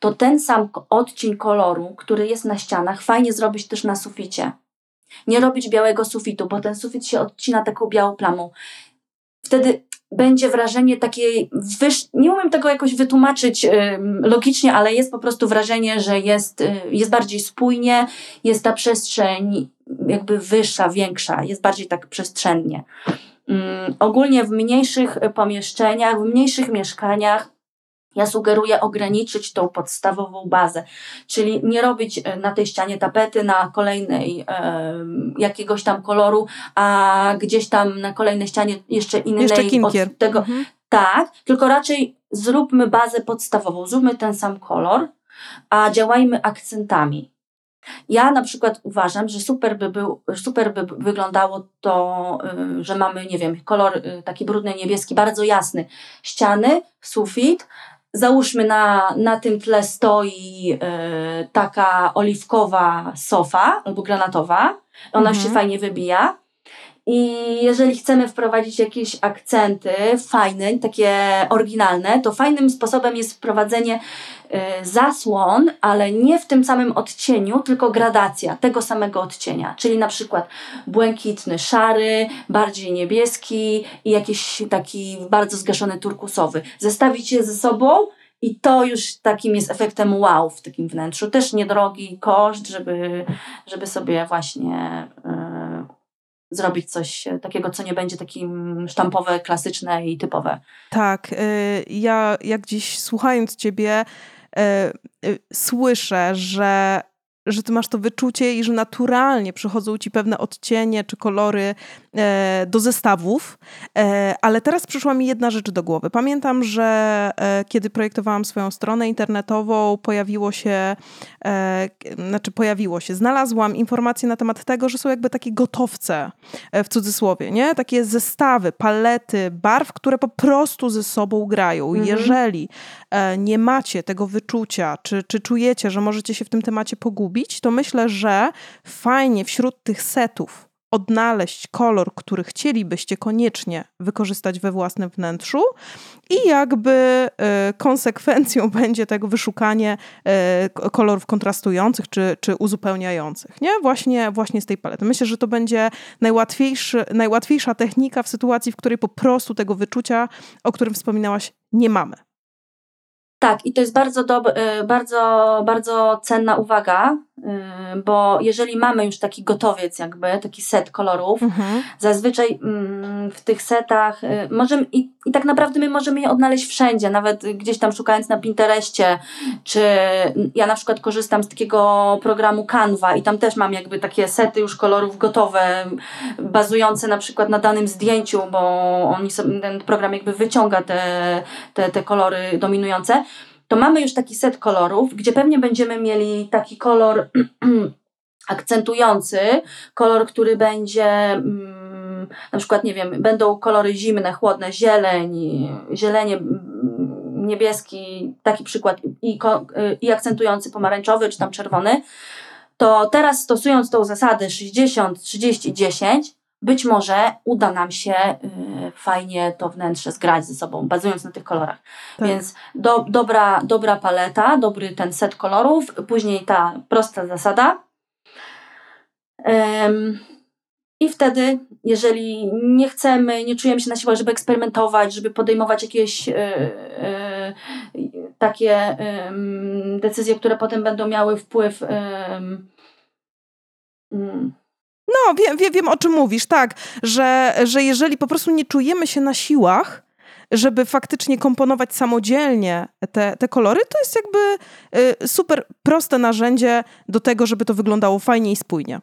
to ten sam odcień koloru, który jest na ścianach, fajnie zrobić też na suficie. Nie robić białego sufitu, bo ten sufit się odcina taką białą plamą. Wtedy będzie wrażenie takiej wyż... Nie umiem tego jakoś wytłumaczyć ym, logicznie, ale jest po prostu wrażenie, że jest, y, jest bardziej spójnie, jest ta przestrzeń jakby wyższa, większa, jest bardziej tak przestrzennie. Ym, ogólnie w mniejszych y, pomieszczeniach, w mniejszych mieszkaniach Ja sugeruję ograniczyć tą podstawową bazę, czyli nie robić e, na tej ścianie tapety na kolejnej e, jakiegoś tam koloru, a gdzieś tam na kolejnej ścianie jeszcze innej Jeszcze kinkier. od tego. Mhm. Tak, tylko raczej zróbmy bazę podstawową, zróbmy ten sam kolor, a działajmy akcentami. Ja na przykład uważam, że super by, był, super by wyglądało to, y, że mamy, nie wiem, kolor y, taki brudny niebieski, bardzo jasny, ściany, sufit. Załóżmy na, na tym tle stoi y, taka oliwkowa sofa albo granatowa. Ona Mhm. się fajnie wybija. I jeżeli chcemy wprowadzić jakieś akcenty fajne, takie oryginalne, to fajnym sposobem jest wprowadzenie y, zasłon, ale nie w tym samym odcieniu, tylko gradacja tego samego odcienia. Czyli na przykład błękitny, szary, bardziej niebieski i jakiś taki bardzo zgaszony turkusowy. Zestawić je ze sobą i to już takim jest efektem wow w takim wnętrzu. Też niedrogi koszt, żeby, żeby sobie właśnie y, zrobić coś takiego, co nie będzie takim sztampowe, klasyczne i typowe. Tak, y, ja jak gdzieś słuchając ciebie y, y, słyszę, że, że ty masz to wyczucie i że naturalnie przychodzą ci pewne odcienie czy kolory e, do zestawów, e, ale teraz przyszła mi jedna rzecz do głowy. Pamiętam, że e, kiedy projektowałam swoją stronę internetową, pojawiło się, e, znaczy pojawiło się, znalazłam informacje na temat tego, że są jakby takie gotowce e, w cudzysłowie, nie? Takie zestawy, palety barw, które po prostu ze sobą grają. Mhm. Jeżeli e, nie macie tego wyczucia, czy, czy czujecie, że możecie się w tym temacie pogubić, to myślę, że fajnie wśród tych setów odnaleźć kolor, który chcielibyście koniecznie wykorzystać we własnym wnętrzu i jakby e, konsekwencją będzie tego wyszukanie e, kolorów kontrastujących czy, czy uzupełniających, nie? Właśnie, właśnie z tej palety. Myślę, że to będzie najłatwiejszy, najłatwiejsza technika w sytuacji, w której po prostu tego wyczucia, o którym wspominałaś, nie mamy. Tak, i to jest bardzo, dob- y, bardzo, bardzo cenna uwaga, y, bo jeżeli mamy już taki gotowiec, jakby taki set kolorów, Mhm. zazwyczaj mm, w tych setach y, możemy, i, i tak naprawdę my możemy je odnaleźć wszędzie, nawet gdzieś tam szukając na Pinterestie, czy ja na przykład korzystam z takiego programu Canva i tam też mam jakby takie sety już kolorów gotowe, bazujące na przykład na danym zdjęciu, bo oni sobie, ten program jakby wyciąga te, te, te kolory dominujące, to mamy już taki set kolorów, gdzie pewnie będziemy mieli taki kolor akcentujący, kolor, który będzie mm, na przykład, nie wiem, będą kolory zimne, chłodne, zieleń, zielenie, mm, niebieski, taki przykład i, ko- i akcentujący pomarańczowy czy tam czerwony, to teraz stosując tą zasadę 60, 30, 10, być może uda nam się y, fajnie to wnętrze zgrać ze sobą, bazując na tych kolorach. Tak. Więc do, dobra, dobra paleta, dobry ten set kolorów, później ta prosta zasada. Em, I wtedy, jeżeli nie chcemy, nie czujemy się na siłach, żeby eksperymentować, żeby podejmować jakieś e, e, takie decyzje, które potem będą miały wpływ. mm, No, wiem, wiem, wiem o czym mówisz, tak, że, że jeżeli po prostu nie czujemy się na siłach, żeby faktycznie komponować samodzielnie te, te kolory, to jest jakby y, super proste narzędzie do tego, żeby to wyglądało fajnie i spójnie.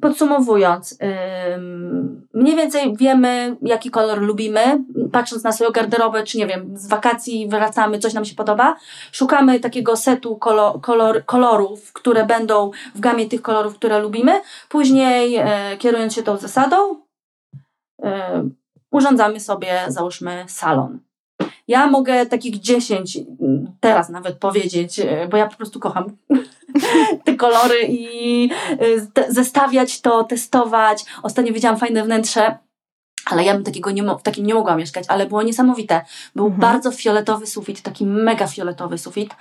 Podsumowując, mniej więcej wiemy, jaki kolor lubimy, patrząc na swoją garderobę, czy nie wiem, z wakacji wracamy, coś nam się podoba. Szukamy takiego setu kolo, kolor, kolorów, które będą w gamie tych kolorów, które lubimy. Później, e, kierując się tą zasadą, e, urządzamy sobie, załóżmy, salon. Ja mogę takich 10 mm, teraz nawet powiedzieć, e, bo ja po prostu kocham te kolory i te- zestawiać to, testować. Ostatnio widziałam fajne wnętrze, ale ja bym takiego nie, w takim nie mogła mieszkać, ale było niesamowite. Był Mhm. bardzo fioletowy sufit, taki mega fioletowy sufit.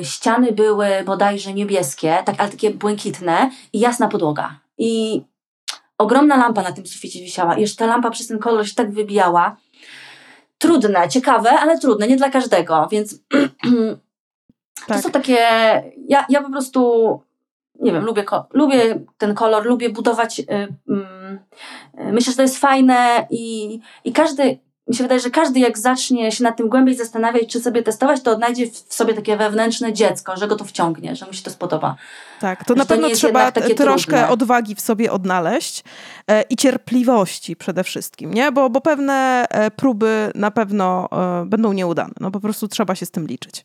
Y, Ściany były bodajże niebieskie, tak, ale takie błękitne i jasna podłoga. I ogromna lampa na tym suficie wisiała. Jeszcze ta lampa przez ten kolor się tak wybijała. Trudne, ciekawe, ale trudne, nie dla każdego, więc Tak. to są takie. Ja, ja po prostu nie wiem, lubię, lubię ten kolor, lubię budować. Y, mm, y, myślę, że to jest fajne i, i każdy, mi się wydaje, że każdy jak zacznie się nad tym głębiej zastanawiać, czy sobie testować, to odnajdzie w sobie takie wewnętrzne dziecko, że go to wciągnie, że mu się to spodoba. Tak, to na Że to pewno trzeba troszkę trudne. odwagi w sobie odnaleźć e, i cierpliwości przede wszystkim, nie? Bo, bo pewne e, próby na pewno e, będą nieudane. No po prostu trzeba się z tym liczyć.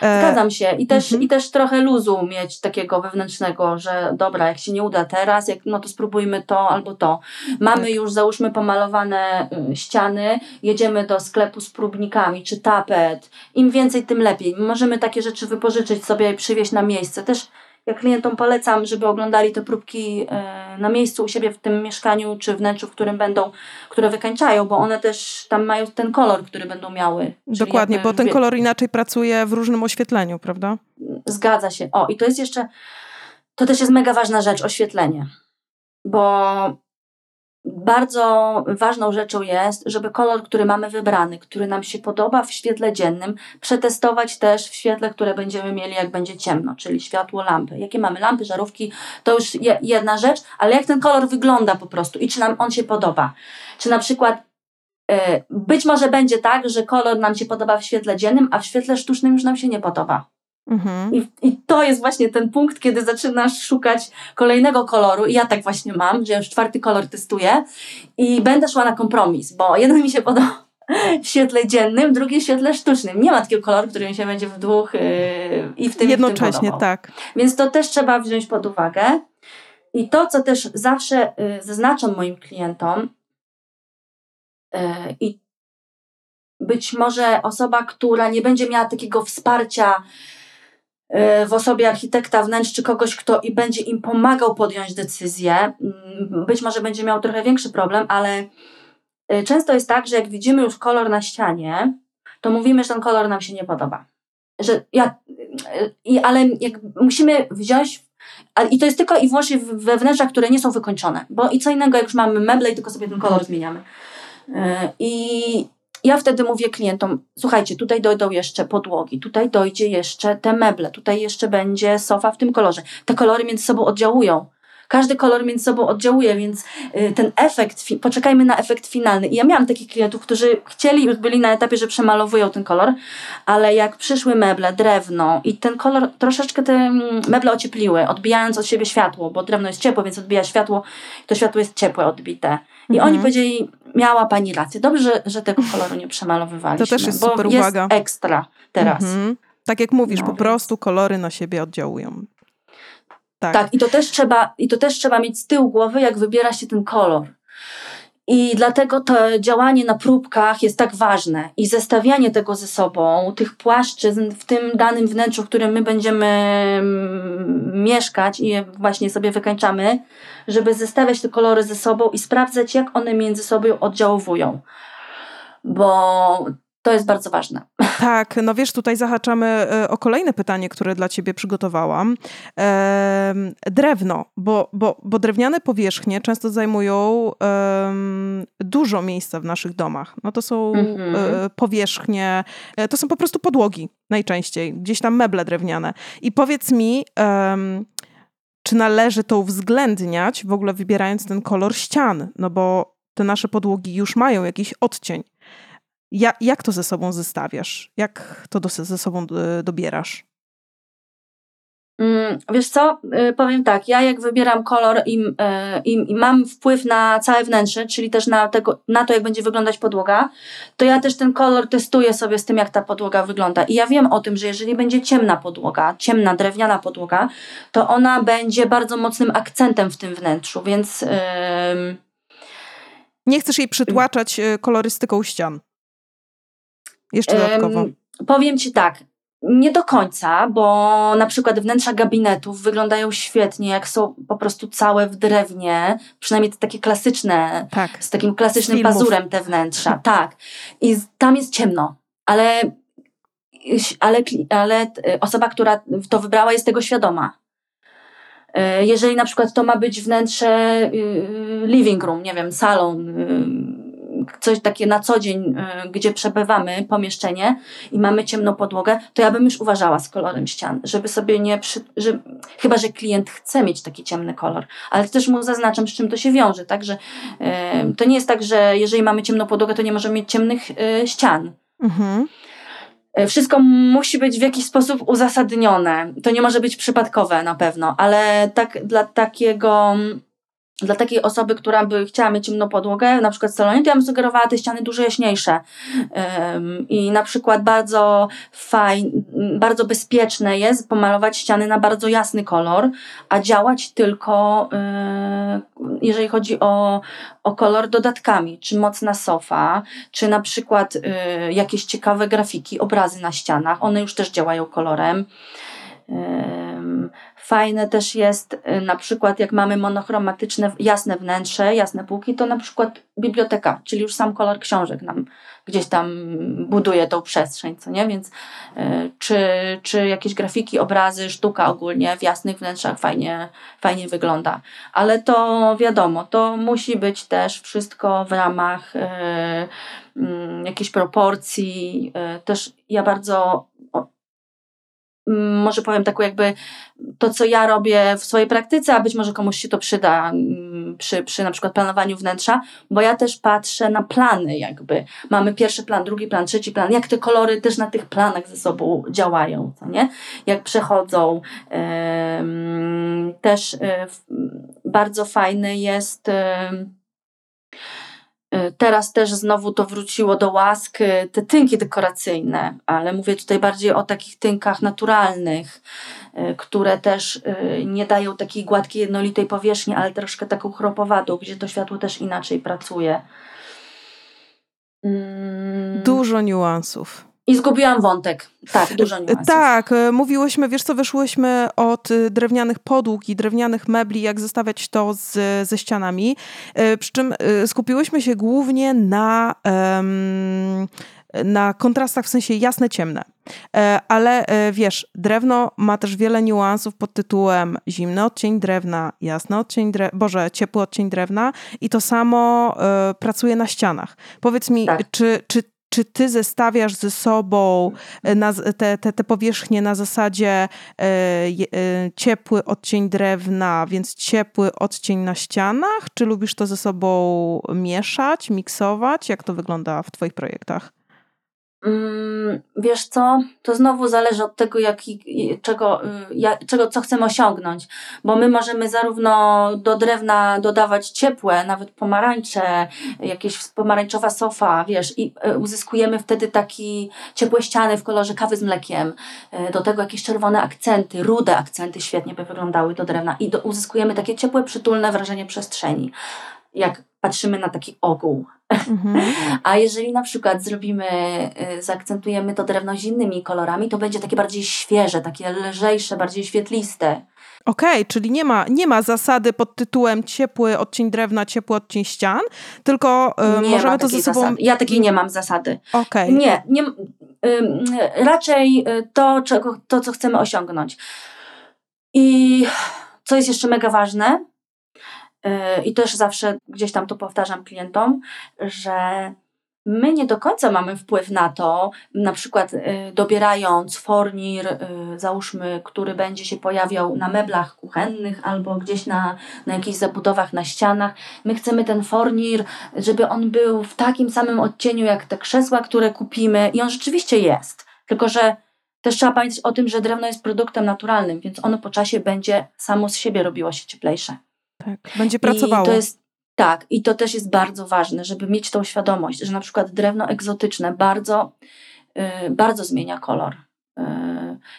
E, Zgadzam się. I też, mhm. I też trochę luzu mieć takiego wewnętrznego, że dobra, jak się nie uda teraz, jak, no to spróbujmy to albo to. Mamy Tak. już, załóżmy, pomalowane y, ściany, jedziemy do sklepu z próbnikami czy tapet. Im więcej, tym lepiej. Możemy takie rzeczy wypożyczyć sobie i przywieźć na miejsce. Też ja klientom polecam, żeby oglądali te próbki e, na miejscu u siebie w tym mieszkaniu czy wnętrzu, w którym będą, które wykańczają, bo one też tam mają ten kolor, który będą miały. Dokładnie, jakby bo ten kolor inaczej pracuje w różnym oświetleniu, prawda? Zgadza się. O, i to jest jeszcze, to też jest mega ważna rzecz, oświetlenie. Bo bardzo ważną rzeczą jest, żeby kolor, który mamy wybrany, który nam się podoba w świetle dziennym, przetestować też w świetle, które będziemy mieli, jak będzie ciemno, czyli światło lampy. Jakie mamy lampy, żarówki, to już je, jedna rzecz, ale jak ten kolor wygląda po prostu i czy nam on się podoba. Czy na przykład e, być może będzie tak, że kolor nam się podoba w świetle dziennym, a w świetle sztucznym już nam się nie podoba. Mhm. I, I to jest właśnie ten punkt, kiedy zaczynasz szukać kolejnego koloru. I ja tak właśnie mam, że już czwarty kolor testuję i będę szła na kompromis, bo jeden mi się podoba w świetle dziennym, drugi w świetle sztucznym. Nie ma takiego koloru, który mi się będzie w dwóch yy, i w tym i w tym Jednocześnie, tak. Więc to też trzeba wziąć pod uwagę. I to, co też zawsze y, zaznaczam moim klientom, y, i być może osoba, która nie będzie miała takiego wsparcia w osobie architekta wnętrz, czy kogoś, kto i będzie im pomagał podjąć decyzję, mm, być może będzie miał trochę większy problem, ale y, często jest tak, że jak widzimy już kolor na ścianie, to mówimy, że ten kolor nam się nie podoba. Że ja, ale jak musimy wziąć I to jest tylko i wyłącznie we wnętrzach, które nie są wykończone. Bo i co innego, jak już mamy meble i tylko sobie ten kolor zmieniamy. Yy, I ja wtedy mówię klientom, słuchajcie, tutaj dojdą jeszcze podłogi, tutaj dojdzie jeszcze te meble, tutaj jeszcze będzie sofa w tym kolorze. Te kolory między sobą oddziałują. Każdy kolor między sobą oddziałuje, więc y, ten efekt, poczekajmy na efekt finalny. I ja miałam takich klientów, którzy chcieli, już byli na etapie, że przemalowują ten kolor, ale jak przyszły meble, drewno i ten kolor, troszeczkę te mm, meble ociepliły, odbijając od siebie światło, bo drewno jest ciepłe, więc odbija światło, to światło jest ciepłe, odbite. I Mhm. oni powiedzieli, miała pani rację, dobrze, że, że tego koloru nie przemalowywaliśmy. To też jest bo super jest uwaga. ekstra teraz. Mhm. Tak jak mówisz, No, po więc- prostu kolory na siebie oddziałują. Tak. Tak, i to też trzeba, i to też trzeba mieć z tyłu głowy, jak wybiera się ten kolor. I dlatego to działanie na próbkach jest tak ważne i zestawianie tego ze sobą, tych płaszczyzn w tym danym wnętrzu, w którym my będziemy mm, mieszkać i właśnie sobie wykańczamy, żeby zestawiać te kolory ze sobą i sprawdzać, jak one między sobą oddziaływują. Bo to jest bardzo ważne. Tak, no wiesz, tutaj zahaczamy e, o kolejne pytanie, które dla ciebie przygotowałam. Drewno, bo, bo, bo drewniane powierzchnie często zajmują dużo miejsca w naszych domach. No to są Mhm. e, powierzchnie, e, to są po prostu podłogi najczęściej, gdzieś tam meble drewniane. I powiedz mi, czy należy to uwzględniać, w ogóle wybierając ten kolor ścian, no bo te nasze podłogi już mają jakiś odcień. Ja, jak to ze sobą zestawiasz? Jak to do, ze sobą e, dobierasz? Mm, Wiesz co, Y, powiem tak, ja jak wybieram kolor i, y, i, i mam wpływ na całe wnętrze, czyli też na, tego, na to, jak będzie wyglądać podłoga, to ja też ten kolor testuję sobie z tym, jak ta podłoga wygląda. I ja wiem o tym, że jeżeli będzie ciemna podłoga, ciemna, drewniana podłoga, to ona będzie bardzo mocnym akcentem w tym wnętrzu, więc... ym, Nie chcesz jej przytłaczać e, kolorystyką ścian. Jeszcze dodatkowo. Em, powiem Ci tak, nie do końca, bo na przykład wnętrza gabinetów wyglądają świetnie, jak są po prostu całe w drewnie, przynajmniej te takie klasyczne, Tak. z takim klasycznym filmów. pazurem te wnętrza, tak. I tam jest ciemno, ale, ale, ale e, osoba, która to wybrała, jest tego świadoma. E, Jeżeli na przykład to ma być wnętrze y, living room, nie wiem, salon, y, coś takie na co dzień, y, gdzie przebywamy, pomieszczenie i mamy ciemną podłogę, to ja bym już uważała z kolorem ścian, żeby sobie nie, przy, że, chyba że klient chce mieć taki ciemny kolor, ale też mu zaznaczam, z czym to się wiąże, tak, że y, to nie jest tak, że jeżeli mamy ciemną podłogę, to nie możemy mieć ciemnych y, ścian. Mhm. E, Wszystko musi być w jakiś sposób uzasadnione. To nie może być przypadkowe na pewno, ale tak dla takiego. Dla takiej osoby, która by chciała mieć ciemną podłogę, na przykład w salonie, to ja bym sugerowała te ściany dużo jaśniejsze. I na przykład bardzo fajne, bardzo bezpieczne jest pomalować ściany na bardzo jasny kolor, a działać tylko, yy, jeżeli chodzi o, o kolor dodatkami, czy mocna sofa, czy na przykład y, jakieś ciekawe grafiki, obrazy na ścianach, one już też działają kolorem. Fajne też jest y, na przykład jak mamy monochromatyczne, jasne wnętrze, jasne półki, to na przykład biblioteka, czyli już sam kolor książek nam gdzieś tam buduje tą przestrzeń, co nie? Więc y, czy, czy jakieś grafiki, obrazy, sztuka ogólnie w jasnych wnętrzach fajnie, fajnie wygląda. Ale to wiadomo, to musi być też wszystko w ramach y, mm, jakiejś proporcji. Też ja bardzo może powiem taką jakby to, co ja robię w swojej praktyce, a być może komuś się to przyda mm, przy, przy na przykład planowaniu wnętrza, bo ja też patrzę na plany jakby. Mamy pierwszy plan, drugi plan, trzeci plan, jak te kolory też na tych planach ze sobą działają, co nie? Jak przechodzą. Też e, bardzo fajny jest Teraz też znowu to wróciło do łask, te tynki dekoracyjne, ale mówię tutaj bardziej o takich tynkach naturalnych, e, które też e, nie dają takiej gładkiej, jednolitej powierzchni, ale troszkę taką chropowatą, gdzie to światło też inaczej pracuje. Mm, Dużo niuansów. I zgubiłam wątek. Tak, dużo niuansów. Tak, e, mówiłyśmy, wiesz co, wyszłyśmy od e, drewnianych podłóg i drewnianych mebli, jak zestawiać to z, ze ścianami, E, przy czym e, skupiłyśmy się głównie na, na kontrastach, w sensie jasne, ciemne. E, Ale e, wiesz, drewno ma też wiele niuansów pod tytułem zimny odcień drewna, jasny odcień drewna, boże, ciepły odcień drewna i to samo e, pracuje na ścianach. Powiedz mi, Tak. czy, czy, czy ty zestawiasz ze sobą e, na, te, te, te powierzchnie na zasadzie je- e, ciepły odcień drewna, więc ciepły odcień na ścianach? Czy lubisz to ze sobą mieszać, miksować? Jak to wygląda w twoich projektach? Mm, Wiesz co, to znowu zależy od tego, jaki, czego, y, ja, czego, co chcemy osiągnąć, bo my możemy zarówno do drewna dodawać ciepłe, nawet pomarańcze, jakieś pomarańczowa sofa, wiesz, i y, uzyskujemy wtedy taki ciepłe ściany w kolorze kawy z mlekiem, y, do tego jakieś czerwone akcenty, rude akcenty świetnie by wyglądały do drewna i do, uzyskujemy takie ciepłe, przytulne wrażenie przestrzeni, jak patrzymy na taki ogół. Mhm. A jeżeli na przykład zrobimy, y, zaakcentujemy to drewno z innymi kolorami, to będzie takie bardziej świeże, takie lżejsze, bardziej świetliste. Okej, czyli nie ma, nie ma zasady pod tytułem ciepły odcień drewna, ciepły odcień ścian, tylko nie możemy to ze sobą... zasady. Ja takiej nie mam zasady. Okej. Nie, nie ym, raczej y, to, czego, to, co chcemy osiągnąć. I co jest jeszcze mega ważne, y, i też zawsze gdzieś tam to powtarzam klientom, że my nie do końca mamy wpływ na to, na przykład y, dobierając fornir, y, załóżmy, który będzie się pojawiał na meblach kuchennych albo gdzieś na, na jakichś zabudowach na ścianach. My chcemy ten fornir, żeby on był w takim samym odcieniu jak te krzesła, które kupimy i on rzeczywiście jest. Tylko, że też trzeba pamiętać o tym, że drewno jest produktem naturalnym, więc ono po czasie będzie samo z siebie robiło się cieplejsze. Tak, będzie pracowało. I to jest, tak, i to też jest bardzo ważne, żeby mieć tą świadomość, że na przykład drewno egzotyczne bardzo, y, bardzo zmienia kolor. Y,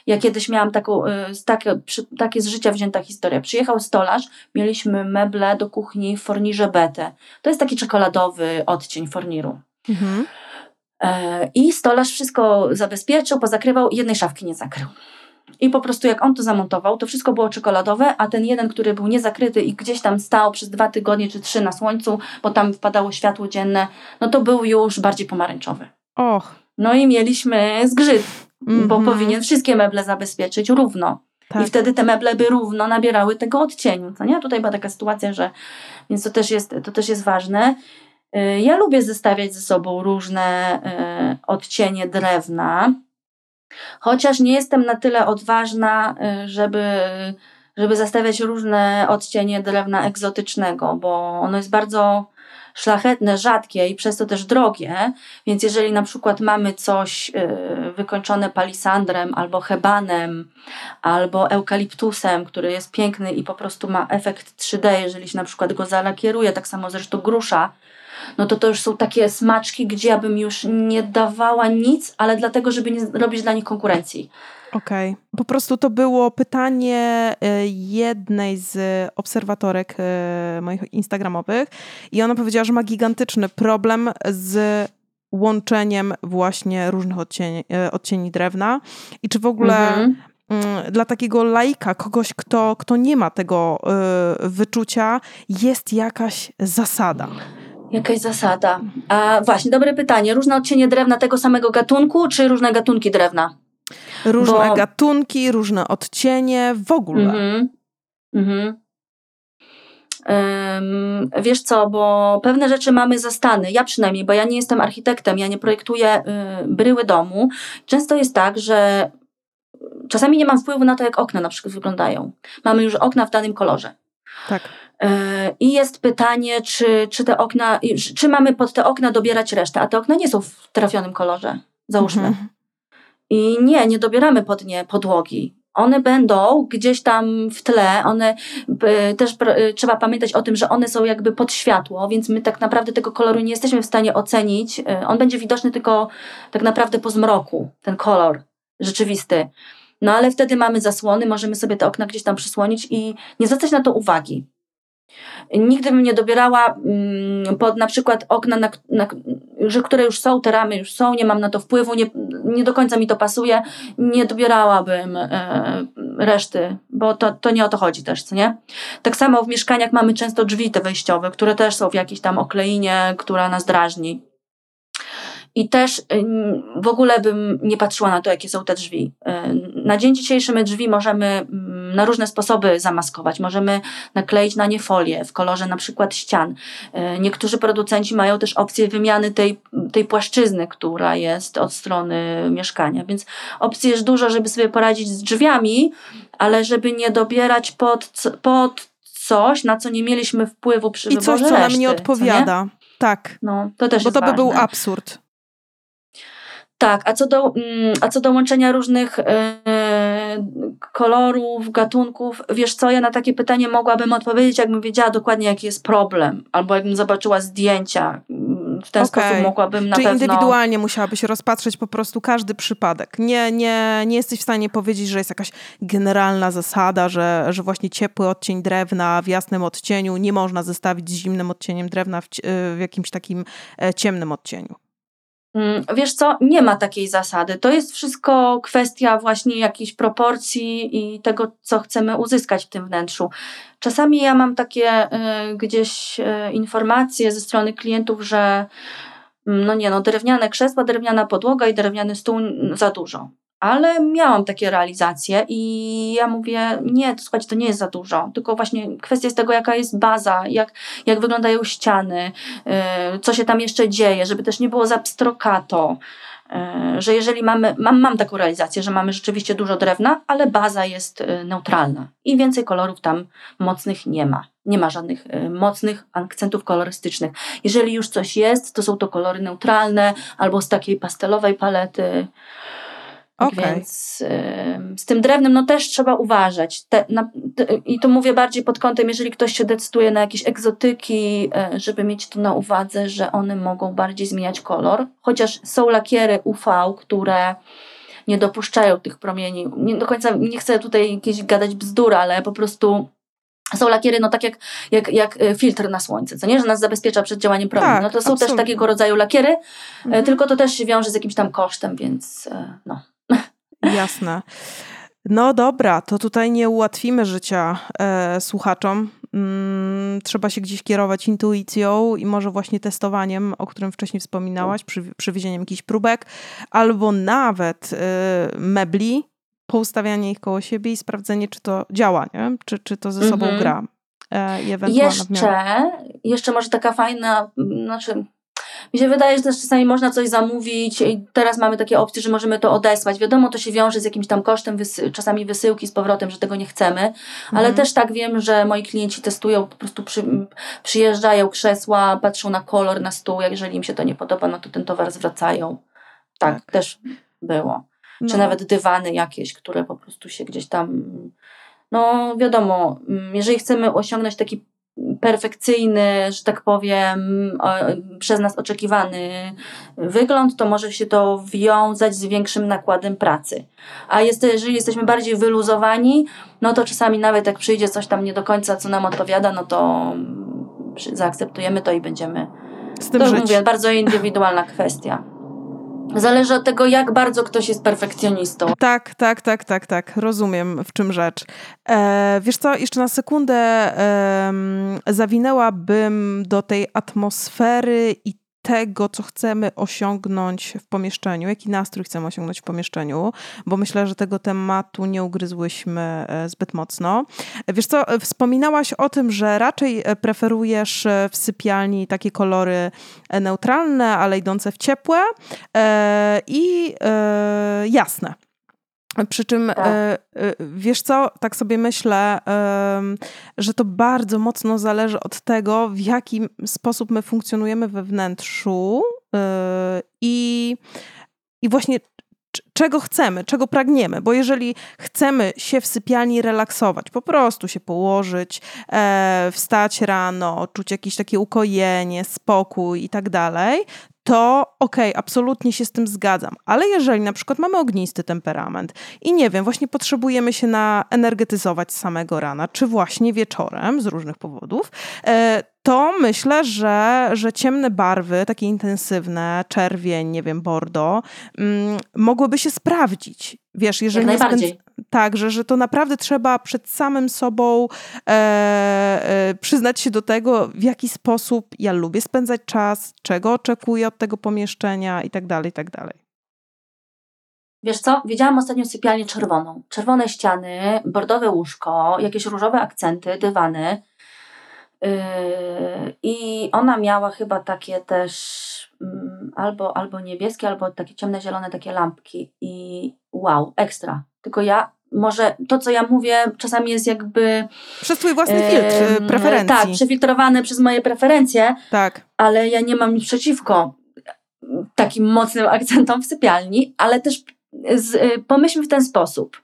ja kiedyś miałam taką, y, takie, przy, takie z życia wzięta historia. Przyjechał stolarz, mieliśmy meble do kuchni w fornirze betę. To jest taki czekoladowy odcień forniru. Mhm. E, I stolarz wszystko zabezpieczył, pozakrywał, jednej szafki nie zakrył. I po prostu jak on to zamontował, to wszystko było czekoladowe, a ten jeden, który był niezakryty i gdzieś tam stał przez dwa tygodnie czy trzy na słońcu, bo tam wpadało światło dzienne, no to był już bardziej pomarańczowy. Och. No i mieliśmy zgrzyt, bo Mhm. powinien wszystkie meble zabezpieczyć równo. Tak. I wtedy te meble by równo nabierały tego odcieniu, co nie? Tutaj była taka sytuacja, że więc to też jest, to też jest ważne. Y, Ja lubię zestawiać ze sobą różne y, odcienie drewna, chociaż nie jestem na tyle odważna, y, żeby, żeby zestawiać różne odcienie drewna egzotycznego, bo ono jest bardzo szlachetne, rzadkie i przez to też drogie, więc jeżeli na przykład mamy coś y, wykończone palisandrem albo hebanem, albo eukaliptusem, który jest piękny i po prostu ma efekt 3D, jeżeli się na przykład go zalakieruje, tak samo zresztą grusza, no to to już są takie smaczki, gdzie ja bym już nie dawała nic, ale dlatego, żeby nie robić dla nich konkurencji. Okej. Po prostu to było pytanie y, jednej z obserwatorek y, moich instagramowych i ona powiedziała, że ma gigantyczny problem z łączeniem właśnie różnych odcieni, y, odcieni drewna i czy w ogóle Mhm. mm, dla takiego laika, kogoś, kto, kto nie ma tego y, wyczucia, jest jakaś zasada. Jakaś zasada. A właśnie, dobre pytanie. Różne odcienie drewna tego samego gatunku, czy różne gatunki drewna? Różne Bo- gatunki, różne odcienie, w ogóle. Mhm. Mhm. Wiesz co, bo pewne rzeczy mamy zastane, ja przynajmniej, bo ja nie jestem architektem, ja nie projektuję y, bryły domu. Często jest tak, że czasami nie mam wpływu na to, jak okna na przykład wyglądają. Mamy już okna w danym kolorze. Tak. Yy, I jest pytanie, czy, czy te okna, czy mamy pod te okna dobierać resztę, a te okna nie są w trafionym kolorze, załóżmy. Mhm. I nie, nie dobieramy pod nie podłogi. One będą gdzieś tam w tle, one y, też y, trzeba pamiętać o tym, że one są jakby pod światło, więc my tak naprawdę tego koloru nie jesteśmy w stanie ocenić. Y, on będzie widoczny tylko tak naprawdę po zmroku, ten kolor rzeczywisty. No ale wtedy mamy zasłony, możemy sobie te okna gdzieś tam przysłonić i nie zwracać na to uwagi. Nigdy bym nie dobierała mm, pod na przykład okna, na, na, że które już są, te ramy już są, nie mam na to wpływu, nie, nie do końca mi to pasuje, nie dobierałabym e, reszty, bo to, to nie o to chodzi też, co nie? Tak samo w mieszkaniach mamy często drzwi te wejściowe, które też są w jakiejś tam okleinie, która nas drażni. I też ym, w ogóle bym nie patrzyła na to, jakie są te drzwi. Ym, Na dzień dzisiejszy my drzwi możemy ym, na różne sposoby zamaskować. Możemy nakleić na nie folię w kolorze na przykład ścian. Yy, Niektórzy producenci mają też opcję wymiany tej, tej płaszczyzny, która jest od strony mieszkania. Więc opcji jest dużo, żeby sobie poradzić z drzwiami, ale żeby nie dobierać pod, pod coś, na co nie mieliśmy wpływu przy I coś, wyborze co nam reszty, nie co odpowiada. Tak. No, to też Bo to by był ważne. absurd. Tak, a co do, mm, a co do łączenia różnych e, kolorów, gatunków, wiesz co, ja na takie pytanie mogłabym odpowiedzieć, jakbym wiedziała dokładnie, jaki jest problem, albo jakbym zobaczyła zdjęcia. Mm, W ten Okej. sposób mogłabym na Czyli pewno... indywidualnie musiałabyś rozpatrzeć po prostu każdy przypadek. Nie, nie, nie jesteś w stanie powiedzieć, że jest jakaś generalna zasada, że, że właśnie ciepły odcień drewna w jasnym odcieniu nie można zestawić z zimnym odcieniem drewna w, w jakimś takim e, ciemnym odcieniu. Mm, Wiesz co, nie ma takiej zasady. To jest wszystko kwestia właśnie jakiejś proporcji i tego, co chcemy uzyskać w tym wnętrzu. Czasami ja mam takie y, gdzieś y, informacje ze strony klientów, że mm, no nie no, drewniane krzesła, drewniana podłoga i drewniany stół za dużo. Ale miałam takie realizacje i ja mówię, nie, to słuchajcie, to nie jest za dużo, tylko właśnie kwestia jest tego, jaka jest baza, jak, jak wyglądają ściany, y, co się tam jeszcze dzieje, żeby też nie było za pstrokato, y, że jeżeli mamy, mam, mam taką realizację, że mamy rzeczywiście dużo drewna, ale baza jest y, neutralna i więcej kolorów tam mocnych nie ma. Nie ma żadnych mocnych akcentów kolorystycznych. Jeżeli już coś jest, to są to kolory neutralne albo z takiej pastelowej palety. Okej. Więc ym, z tym drewnem no też trzeba uważać. Te, na, te, I to mówię bardziej pod kątem, jeżeli ktoś się decyduje na jakieś egzotyki, y, żeby mieć to na uwadze, że one mogą bardziej zmieniać kolor. Chociaż są lakiery UV, które nie dopuszczają tych promieni. Nie do końca nie chcę tutaj jakieś gadać bzdur, ale po prostu są lakiery, no tak jak, jak, jak y, filtr na słońce, co nie, że nas zabezpiecza przed działaniem promieni. Tak, no to są absolutnie. też takiego rodzaju lakiery, y, Mhm. tylko to też się wiąże z jakimś tam kosztem, więc y, no. Jasne. No dobra, to tutaj nie ułatwimy życia e, słuchaczom. Mm, trzeba się gdzieś kierować intuicją i może właśnie testowaniem, o którym wcześniej wspominałaś, przy, przywiezieniem jakichś próbek, albo nawet e, mebli, poustawianie ich koło siebie i sprawdzenie, czy to działa, nie? Czy, czy to ze sobą Mhm. gra. e, Jeszcze, jeszcze może taka fajna, znaczy mi się wydaje, że też czasami można coś zamówić i teraz mamy takie opcje, że możemy to odesłać. Wiadomo, to się wiąże z jakimś tam kosztem, wysy- czasami wysyłki z powrotem, że tego nie chcemy, ale Mhm. też tak wiem, że moi klienci testują, po prostu przy, przyjeżdżają krzesła, patrzą na kolor, na stół, jak jeżeli im się to nie podoba, no to ten towar zwracają. Tak, Tak. też było. Czy No. nawet dywany jakieś, które po prostu się gdzieś tam. No, wiadomo, mm, jeżeli chcemy osiągnąć taki perfekcyjny, że tak powiem, przez nas oczekiwany wygląd, to może się to wiązać z większym nakładem pracy. A jest, jeżeli jesteśmy bardziej wyluzowani, no to czasami nawet jak przyjdzie coś tam nie do końca, co nam odpowiada, no to zaakceptujemy to i będziemy. Z tym To żyć. mówię, bardzo indywidualna kwestia. Zależy od tego, jak bardzo ktoś jest perfekcjonistą. Tak, tak, tak, tak, tak. Rozumiem, w czym rzecz. E, wiesz co, jeszcze na sekundę em, zawinęłabym do tej atmosfery i tego, co chcemy osiągnąć w pomieszczeniu, jaki nastrój chcemy osiągnąć w pomieszczeniu, bo myślę, że tego tematu nie ugryzłyśmy e, zbyt mocno. Wiesz co, wspominałaś o tym, że raczej e, preferujesz e, w sypialni takie kolory neutralne, ale idące w ciepłe i jasne. Przy czym, Tak. e, e, wiesz co, tak sobie myślę, że to bardzo mocno zależy od tego, w jaki sposób my funkcjonujemy we wnętrzu e, i, i właśnie czego chcemy, czego pragniemy, bo jeżeli chcemy się w sypialni relaksować, po prostu się położyć, e, wstać rano, czuć jakieś takie ukojenie, spokój i tak dalej, to okej, absolutnie się z tym zgadzam. Ale jeżeli na przykład mamy ognisty temperament i nie wiem, właśnie potrzebujemy się naenergetyzować samego rana, czy właśnie wieczorem z różnych powodów, e, to myślę, że, że ciemne barwy, takie intensywne, czerwień, nie wiem, bordo, mm, mogłyby się sprawdzić. Wiesz, jeżeli Jak najbardziej. Że, że to naprawdę trzeba przed samym sobą e, e, przyznać się do tego, w jaki sposób ja lubię spędzać czas, czego oczekuję od tego pomieszczenia i tak dalej, i tak dalej. Wiesz co, widziałam ostatnio sypialnię czerwoną. Czerwone ściany, bordowe łóżko, jakieś różowe akcenty, dywany. Yy, I ona miała chyba takie też mm, albo, albo niebieskie, albo takie ciemne, zielone takie lampki. I wow, ekstra. Tylko ja, może to, co ja mówię, czasami jest jakby. Przez twój własny filtr, y, preferencji. Tak, przefiltrowane przez moje preferencje, tak. ale ja nie mam nic przeciwko takim mocnym akcentom w sypialni, ale też z, y, pomyślmy w ten sposób.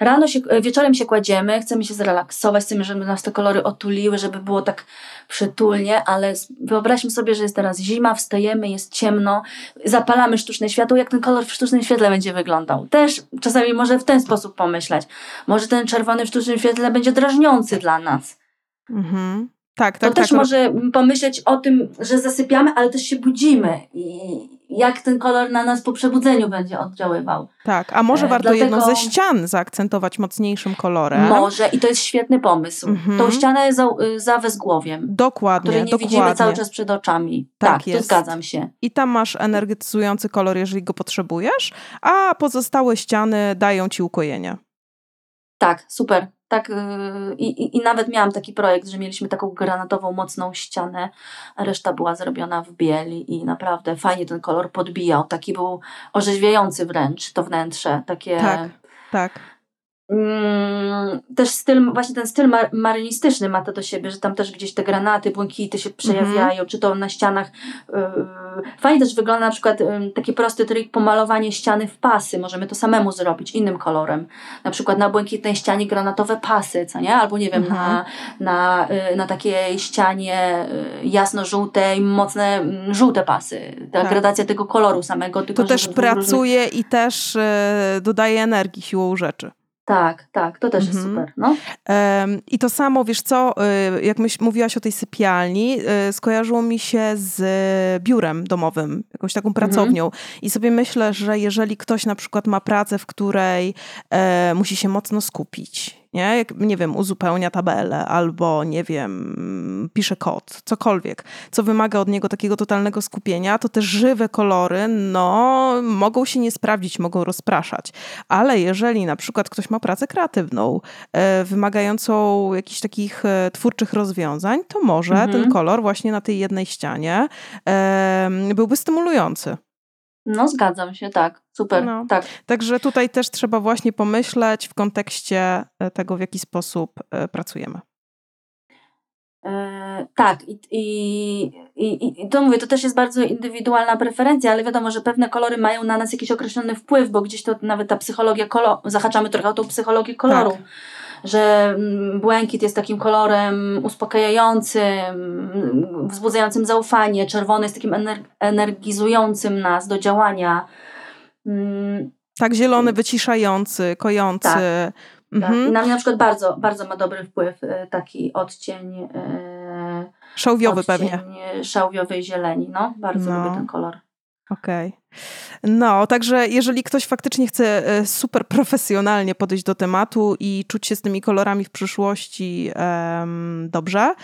Rano się, wieczorem się kładziemy, chcemy się zrelaksować, chcemy, żeby nas te kolory otuliły, żeby było tak przytulnie, ale wyobraźmy sobie, że jest teraz zima, wstajemy, jest ciemno, zapalamy sztuczne światło, jak ten kolor w sztucznym świetle będzie wyglądał. Też czasami może w ten sposób pomyśleć. Może ten czerwony w sztucznym świetle będzie drażniący dla nas. Mhm. Tak, To tak, też tak. może pomyśleć o tym, że zasypiamy, ale też się budzimy i jak ten kolor na nas po przebudzeniu będzie oddziaływał. Tak, a może E, warto jedną ze dlatego- ścian zaakcentować mocniejszym kolorem. Może i to jest świetny pomysł. Mhm. Tą ścianę za, za wezgłowiem, Dokładnie, której nie dokładnie. widzimy cały czas przed oczami. Tak Tak, jest. zgadzam się. I tam masz energetyzujący kolor, jeżeli go potrzebujesz, a pozostałe ściany dają ci ukojenie. Tak, super. Tak, yy, i, i, nawet miałam taki projekt, że mieliśmy taką granatową, mocną ścianę, reszta była zrobiona w bieli i naprawdę fajnie ten kolor podbijał. Taki był orzeźwiający wręcz to wnętrze. Takie, Tak, tak. Mm, też styl, właśnie ten styl mar- marynistyczny ma to do siebie, że tam też gdzieś te granaty, błękity się przejawiają, czy to na ścianach. Yy, fajnie też wygląda na przykład yy, taki prosty trik pomalowanie ściany w pasy. Możemy to samemu zrobić innym kolorem. Na przykład na błękitnej ścianie granatowe pasy, co nie? Albo nie wiem, Mhm. na, na, yy, na takiej ścianie jasno-żółtej, mocne mm, żółte pasy. Ta Tak. gradacja tego koloru samego. Tylko To też pracuje i też dodaje energii siłą rzeczy. Tak, tak, to też jest Mhm. super. No. Em, I to samo, wiesz co, y, jak myśl, mówiłaś o tej sypialni, y, skojarzyło mi się z biurem domowym, jakąś taką pracownią. I sobie myślę, że jeżeli ktoś na przykład ma pracę, w której e, musi się mocno skupić nie? Jak, nie wiem, uzupełnia tabelę albo, nie wiem, pisze kod, cokolwiek, co wymaga od niego takiego totalnego skupienia, to te żywe kolory, no, mogą się nie sprawdzić, mogą rozpraszać. Ale jeżeli na przykład ktoś ma pracę kreatywną, e, wymagającą jakichś takich e, twórczych rozwiązań, to może Mhm. ten kolor właśnie na tej jednej ścianie e, byłby stymulujący. No, zgadzam się, tak. Super, No. tak. Także tutaj też trzeba właśnie pomyśleć w kontekście e, tego, w jaki sposób e, pracujemy. E, tak, i, i, i, i to mówię, to też jest bardzo indywidualna preferencja, ale wiadomo, że pewne kolory mają na nas jakiś określony wpływ, bo gdzieś to nawet ta psychologia koloru, zahaczamy trochę o tą psychologię koloru, Tak. Że mm, błękit jest takim kolorem uspokajającym, mm, wzbudzającym zaufanie, czerwony jest takim ener- energizującym nas do działania. Mm, Tak, zielony, wyciszający, kojący. Tak. tak. Mhm. I na mnie na przykład bardzo, bardzo ma dobry wpływ e, taki odcień e, Szałwiowy odcień pewnie. szałwiowej zieleni. No, bardzo No. lubię ten kolor. Okej. No, także jeżeli ktoś faktycznie chce e, super profesjonalnie podejść do tematu i czuć się z tymi kolorami w przyszłości em, dobrze,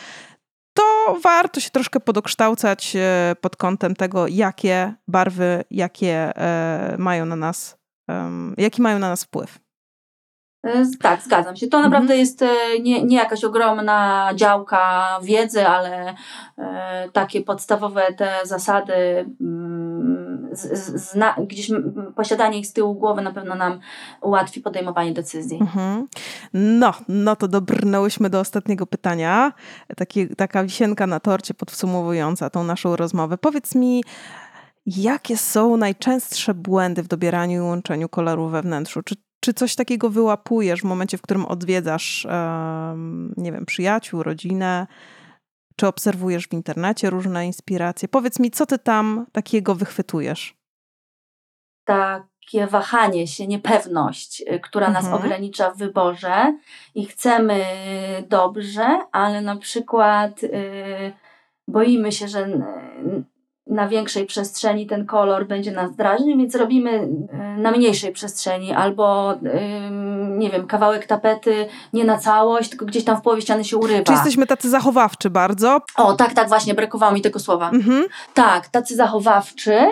to warto się troszkę podokształcać e, pod kątem tego, jakie barwy, jakie e, mają na nas, em, jaki mają na nas wpływ. E, Tak, zgadzam się. To Mhm. naprawdę jest e, nie, nie jakaś ogromna działka wiedzy, ale e, takie podstawowe te zasady, mm, zna, gdzieś posiadanie ich z tyłu głowy na pewno nam ułatwi podejmowanie decyzji. Mhm. No, no to dobrnęłyśmy do ostatniego pytania. Takie, taka wisienka na torcie podsumowująca tą naszą rozmowę. Powiedz mi, jakie są najczęstsze błędy w dobieraniu i łączeniu kolorów we wnętrzu? Czy, czy coś takiego wyłapujesz w momencie, w którym odwiedzasz, nie wiem, przyjaciół, rodzinę? Czy obserwujesz w internecie różne inspiracje? Powiedz mi, co ty tam takiego wychwytujesz? takie wahanie się, niepewność, y, która nas Mhm. ogranicza w wyborze i chcemy dobrze, ale na przykład y, boimy się, że na większej przestrzeni ten kolor będzie nas drażnił, więc robimy y, na mniejszej przestrzeni albo y, nie wiem, kawałek tapety nie na całość, tylko gdzieś tam w połowie ściany się urywa. Czy jesteśmy tacy zachowawczy bardzo? O, tak, tak, właśnie, brakowało mi tego słowa. Mhm. Tak, tacy zachowawczy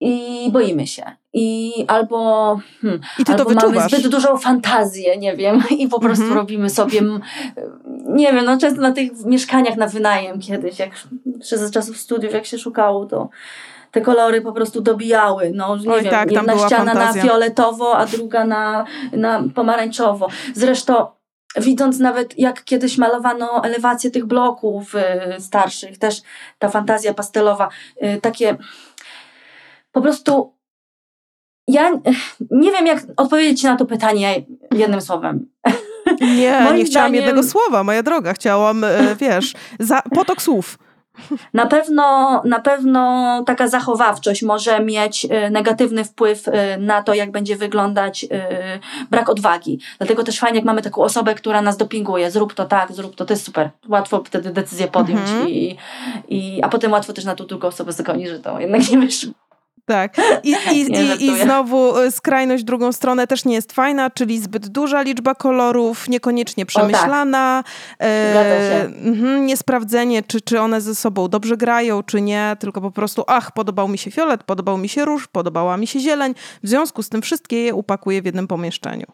i boimy się. I albo, hmm, I ty to albo mamy wyczuwasz. zbyt dużą fantazję, nie wiem, i po prostu Mhm. robimy sobie, nie wiem, no często na tych mieszkaniach na wynajem kiedyś, jak jeszcze za czasów studiów, jak się szukało, to te kolory po prostu dobijały. No, nie Oj, wiem, tak, jedna ściana fantazja. na fioletowo, a druga na, na pomarańczowo. Zresztą widząc nawet jak kiedyś malowano elewację tych bloków y, starszych, też ta fantazja pastelowa, y, takie po prostu ja nie wiem jak odpowiedzieć ci na to pytanie jednym słowem. Nie, Moim nie chciałam zdaniem- jednego słowa, moja droga. Chciałam, e, wiesz, za, potok słów. Na pewno, na pewno taka zachowawczość może mieć y, negatywny wpływ y, na to, jak będzie wyglądać brak odwagi. Dlatego też fajnie, jak mamy taką osobę, która nas dopinguje. Zrób to tak, zrób to, to jest super. Łatwo wtedy decyzję podjąć Mhm. i, i, a potem łatwo też na tą drugą osobę zagonić, że to jednak nie wyszło. Tak. I, i, i, I znowu e, skrajność w drugą stronę też nie jest fajna, czyli zbyt duża liczba kolorów, niekoniecznie przemyślana, e, Zgadza się. mhm, niesprawdzenie, czy, czy one ze sobą dobrze grają, czy nie, tylko po prostu, ach, podobał mi się fiolet, podobał mi się róż, podobała mi się zieleń, w związku z tym wszystkie je upakuję w jednym pomieszczeniu.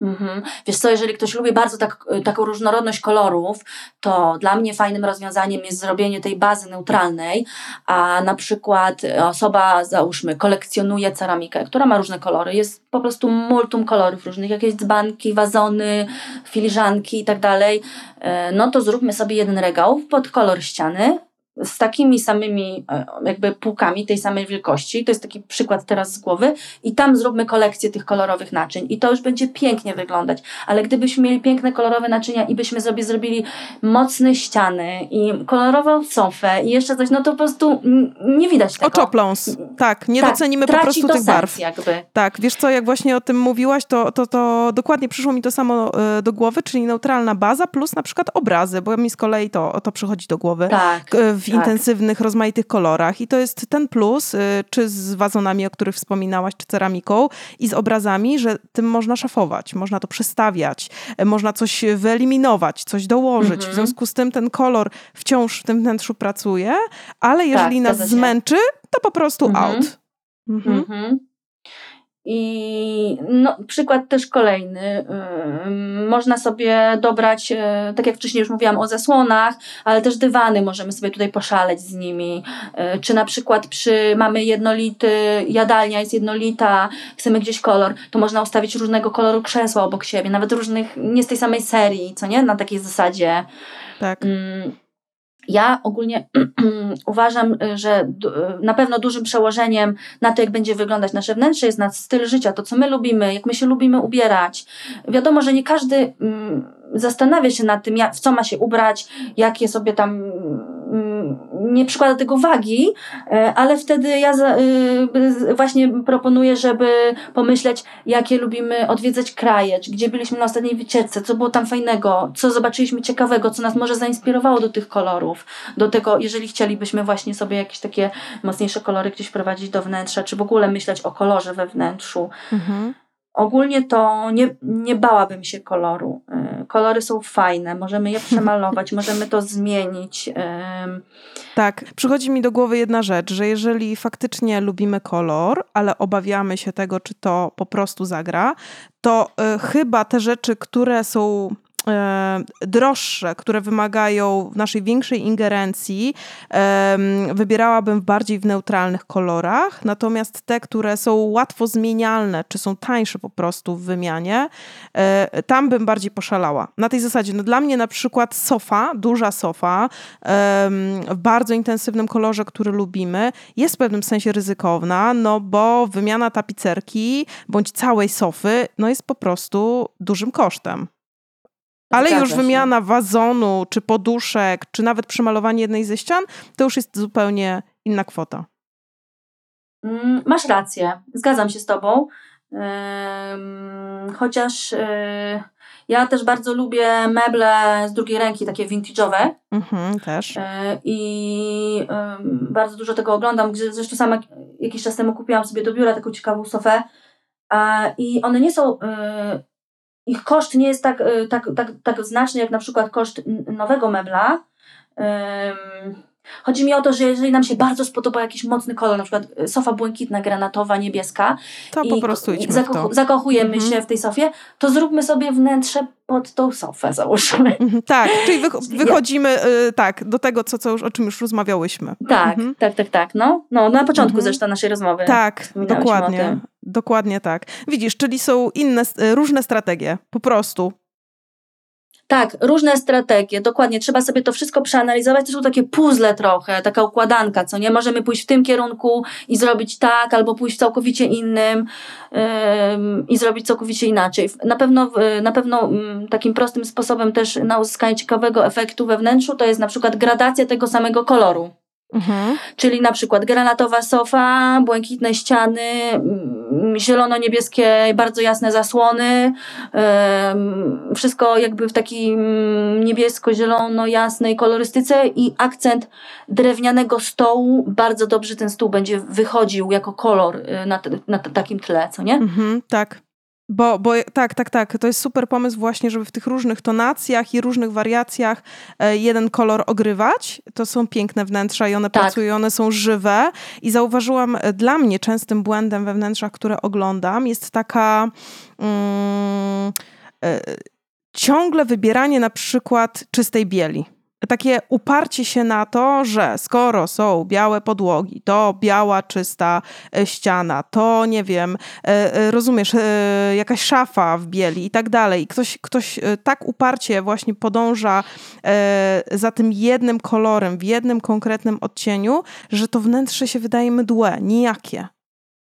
Mhm. Wiesz co, jeżeli ktoś lubi bardzo tak, taką różnorodność kolorów, to dla mnie fajnym rozwiązaniem jest zrobienie tej bazy neutralnej, a na przykład osoba, załóżmy, kolekcjonuje ceramikę, która ma różne kolory, jest po prostu multum kolorów różnych, jakieś dzbanki, wazony, filiżanki i tak dalej, e, no to zróbmy sobie jeden regał pod kolor ściany, z takimi samymi e, jakby półkami tej samej wielkości. To jest taki przykład teraz z głowy. I tam zróbmy kolekcję tych kolorowych naczyń. I to już będzie pięknie wyglądać. Ale gdybyśmy mieli piękne kolorowe naczynia i byśmy sobie zrobili mocne ściany i kolorową sofę i jeszcze coś, no to po prostu nie widać tego. Oczopląs. Tak, nie Tak, docenimy po prostu tych barw. jakby. Tak, wiesz co, jak właśnie o tym mówiłaś, to, to, to dokładnie przyszło mi to samo e, do głowy, czyli neutralna baza plus na przykład obrazy, bo mi z kolei to, to przychodzi do głowy. Tak. K- W w intensywnych, rozmaitych kolorach. I to jest ten plus, y, czy z wazonami, o których wspominałaś, czy ceramiką, i z obrazami, że tym można szafować, można to przestawiać, y, można coś wyeliminować, coś dołożyć. Mhm. W związku z tym ten kolor wciąż w tym wnętrzu pracuje, ale jeżeli Tak, nas zmęczy, to po prostu Mhm. out. Mhm. I no, przykład też kolejny. Można sobie dobrać, e, tak jak wcześniej już mówiłam o zasłonach, ale też dywany możemy sobie tutaj poszaleć z nimi. E, Czy na przykład przy, mamy jednolity, jadalnia jest jednolita, chcemy gdzieś kolor, to można ustawić różnego koloru krzesła obok siebie, nawet różnych, nie z tej samej serii, co nie? Na takiej zasadzie. Tak. Mm, Ja ogólnie uważam, że na pewno dużym przełożeniem na to, jak będzie wyglądać nasze wnętrze, jest nasz styl życia, to co my lubimy, jak my się lubimy ubierać. Wiadomo, że nie każdy mm, zastanawia się nad tym, jak, w co ma się ubrać, jakie sobie tam mm, nie przykłada tego wagi, e, ale wtedy ja y, właśnie proponuję, żeby pomyśleć, jakie lubimy odwiedzać kraje, gdzie byliśmy na ostatniej wycieczce, co było tam fajnego, co zobaczyliśmy ciekawego, co nas może zainspirowało do tych kolorów, do tego, jeżeli chcielibyśmy właśnie sobie jakieś takie mocniejsze kolory gdzieś wprowadzić do wnętrza, czy w ogóle myśleć o kolorze we wnętrzu. Mhm. Ogólnie to nie, nie bałabym się koloru. Y, Kolory są fajne, możemy je przemalować, możemy to zmienić. Tak, przychodzi mi do głowy jedna rzecz, że jeżeli faktycznie lubimy kolor, ale obawiamy się tego, czy to po prostu zagra, to e, chyba te rzeczy, które są droższe, które wymagają naszej większej ingerencji, wybierałabym bardziej w neutralnych kolorach, natomiast te, które są łatwo zmienialne, czy są tańsze po prostu w wymianie, e, tam bym bardziej poszalała. Na tej zasadzie, no dla mnie na przykład sofa, duża sofa, w bardzo intensywnym kolorze, który lubimy, jest w pewnym sensie ryzykowna, no bo wymiana tapicerki bądź całej sofy, no jest po prostu dużym kosztem. Ale Zgadza już się. wymiana wazonu, czy poduszek, czy nawet przemalowanie jednej ze ścian, to już jest zupełnie inna kwota. Mm, Masz rację, zgadzam się z Tobą. Chociaż y, ja też bardzo lubię meble z drugiej ręki, takie vintage'owe. Mhm, też. y, I bardzo dużo tego oglądam. Zresztą sama jakiś czas temu kupiłam sobie do biura taką ciekawą sofę. I one nie są. Ich koszt nie jest tak, y, tak, tak, tak znaczny jak na przykład koszt nowego mebla. Chodzi mi o to, że jeżeli nam się bardzo spodoba jakiś mocny kolor, na przykład y, sofa błękitna, granatowa, niebieska, To po prostu idźmy w to. zakochujemy Mhm. się w tej sofie, to zróbmy sobie wnętrze pod tą sofę, załóżmy. Mhm, Tak, czyli wych- wychodzimy y, tak, do tego, co, co już, o czym już rozmawiałyśmy. Tak, Mhm. tak, tak, tak. No, no na początku Mhm. zresztą naszej rozmowy. Tak, dokładnie. Dokładnie tak. Widzisz, czyli są inne, y, różne strategie, po prostu. Tak, różne strategie, dokładnie. Trzeba sobie to wszystko przeanalizować. To są takie puzzle trochę, taka układanka, co nie? Możemy pójść w tym kierunku i zrobić tak, albo pójść całkowicie innym ym, i zrobić całkowicie inaczej. Na pewno, na pewno mm, takim prostym sposobem też na uzyskanie ciekawego efektu we wnętrzu to jest na przykład gradacja tego samego koloru. Mhm. Czyli na przykład granatowa sofa, błękitne ściany, mm, zielono-niebieskie, bardzo jasne zasłony, wszystko jakby w takiej mm, niebiesko-zielono-jasnej kolorystyce i akcent drewnianego stołu. Bardzo dobrze ten stół będzie wychodził jako kolor y, na, t- na t- takim tle, co nie? Mhm, tak. Bo, bo tak, tak, tak. To jest super pomysł właśnie, żeby w tych różnych tonacjach i różnych wariacjach e, jeden kolor ogrywać. To są piękne wnętrza i one Tak. pracują, one są żywe. I zauważyłam, e, dla mnie częstym błędem we wnętrzach, które oglądam, jest taka mm, e, ciągle wybieranie na przykład czystej bieli. Takie uparcie się na to, że skoro są białe podłogi, to biała, czysta e, ściana, to nie wiem, e, e, rozumiesz, jakaś szafa w bieli i tak dalej. Ktoś, ktoś tak uparcie właśnie podąża za tym jednym kolorem, w jednym konkretnym odcieniu, że to wnętrze się wydaje mdłe, nijakie.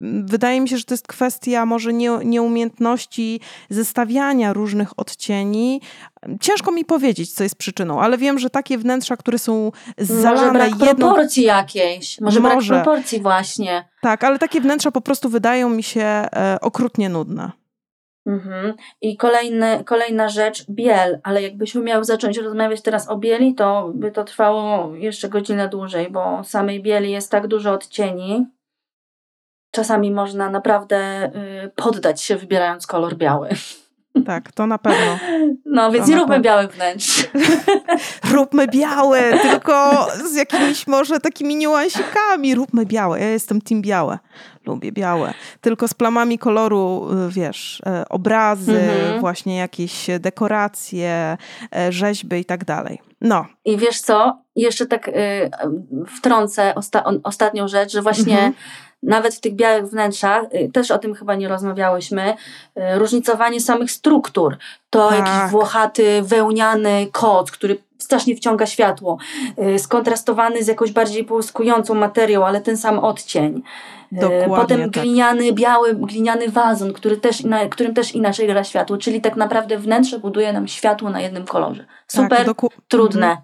Wydaje mi się, że to jest kwestia może nie, nieumiejętności zestawiania różnych odcieni. Ciężko mi powiedzieć, co jest przyczyną, ale wiem, że takie wnętrza, które są Może zalane brak jedną proporcji jakiejś. Może, Może. brak proporcji właśnie. Tak, ale takie wnętrza po prostu wydają mi się e, okrutnie nudne. Mhm. I kolejny, kolejna rzecz, biel, ale jakbyśmy miały zacząć rozmawiać teraz o bieli, to by to trwało jeszcze godzinę dłużej, bo samej bieli jest tak dużo odcieni. Czasami można naprawdę y, poddać się wybierając kolor biały. Tak, to na pewno. No więc To nie róbmy pewno. białych wnętrz. Róbmy białe, tylko z jakimiś może takimi niuansikami. Róbmy białe. Ja jestem team białe. Lubię białe. Tylko z plamami koloru, y, wiesz, e, obrazy, Mhm. właśnie jakieś dekoracje, rzeźby i tak dalej. No, I wiesz co? Jeszcze tak y, wtrącę osta- ostatnią rzecz, że właśnie Mhm. Nawet w tych białych wnętrzach, y, też o tym chyba nie rozmawiałyśmy, y, różnicowanie samych struktur. To Tak. jakiś włochaty, wełniany koc, który strasznie wciąga światło, y, skontrastowany z jakąś bardziej połyskującą materią, ale ten sam odcień. Dokładnie Potem tak. gliniany, biały, gliniany wazon, który też, na, którym też inaczej gra światło, czyli tak naprawdę wnętrze buduje nam światło na jednym kolorze. Super tak, doku- trudne.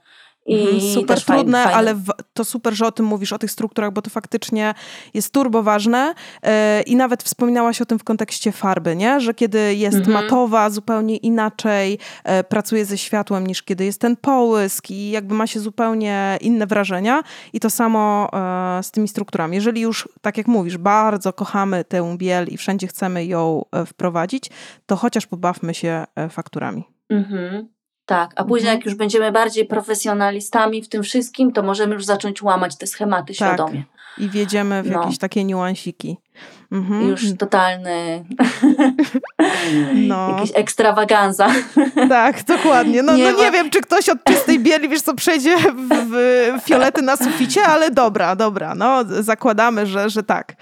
Mhm. I super fajne- trudne, fajne. ale w, to super, że o tym mówisz, o tych strukturach, bo to faktycznie jest turbo ważne e, i nawet wspominałaś o tym w kontekście farby, nie? że kiedy jest Mhm. matowa, zupełnie inaczej e, pracuje ze światłem niż kiedy jest ten połysk i jakby ma się zupełnie inne wrażenia i to samo e, z tymi strukturami. Jeżeli już, tak jak mówisz, bardzo kochamy tę biel i wszędzie chcemy ją wprowadzić, to chociaż pobawmy się fakturami. Mhm. Tak, a później Mhm. jak już będziemy bardziej profesjonalistami w tym wszystkim, to możemy już zacząć łamać te schematy świadomie. I wjedziemy w No. jakieś takie niuansiki. Mhm. Już totalny No. jakiś ekstrawaganza. Tak, dokładnie. No Nie nie, no ma- nie wiem, czy ktoś od czystej bieli, wiesz co, przejdzie w, w fiolety na suficie, ale dobra, dobra, no zakładamy, że, że tak.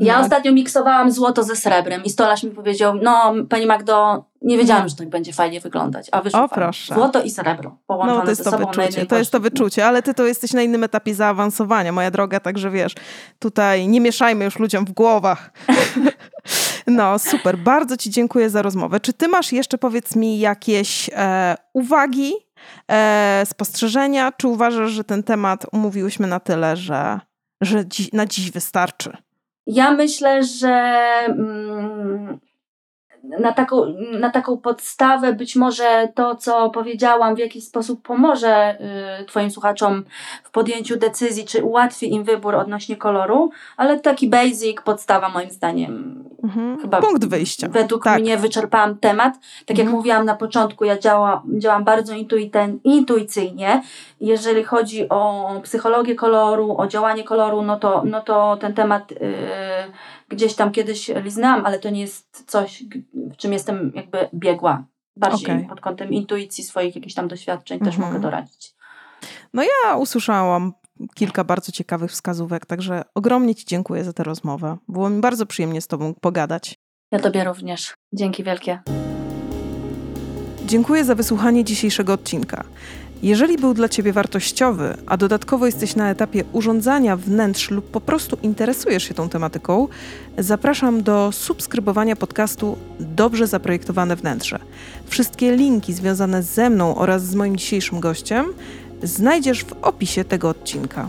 No. Ja ostatnio miksowałam złoto ze srebrem i stolarz mi powiedział, no pani Magdo, nie wiedziałam, że tak będzie fajnie wyglądać, a wyszło O, proszę. Złoto i srebro połączone No to jest ze to sobą wyczucie, to jest to wyczucie, ale ty to jesteś na innym etapie zaawansowania, moja droga, także wiesz, tutaj nie mieszajmy już ludziom w głowach. No, super, bardzo ci dziękuję za rozmowę. Czy ty masz jeszcze, powiedz mi, jakieś e, uwagi, e, spostrzeżenia, czy uważasz, że ten temat umówiłyśmy na tyle, że, że na dziś wystarczy? Ja myślę, że mm, na, taką, na taką podstawę być może to, co powiedziałam, w jakiś sposób pomoże y, Twoim słuchaczom w podjęciu decyzji, czy ułatwi im wybór odnośnie koloru, ale taki basic, podstawa moim zdaniem. Mhm. Chyba Punkt wyjścia. Według Tak. mnie wyczerpałam temat. Tak jak Mhm. mówiłam na początku, ja działa, działam bardzo intuiten, intuicyjnie. Jeżeli chodzi o psychologię koloru, o działanie koloru, no to, no to ten temat y, gdzieś tam kiedyś liznałam, ale to nie jest coś, w czym jestem jakby biegła. Bardziej Okej. pod kątem intuicji swoich jakichś tam doświadczeń też Mhm. mogę doradzić. Ja usłyszałam kilka bardzo ciekawych wskazówek, także ogromnie ci dziękuję za tę rozmowę. Było mi bardzo przyjemnie z tobą pogadać. Ja Tobie również. Dzięki wielkie. Dziękuję za wysłuchanie dzisiejszego odcinka. Jeżeli był dla Ciebie wartościowy, a dodatkowo jesteś na etapie urządzania wnętrz lub po prostu interesujesz się tą tematyką, zapraszam do subskrybowania podcastu Dobrze Zaprojektowane Wnętrze. Wszystkie linki związane ze mną oraz z moim dzisiejszym gościem znajdziesz w opisie tego odcinka.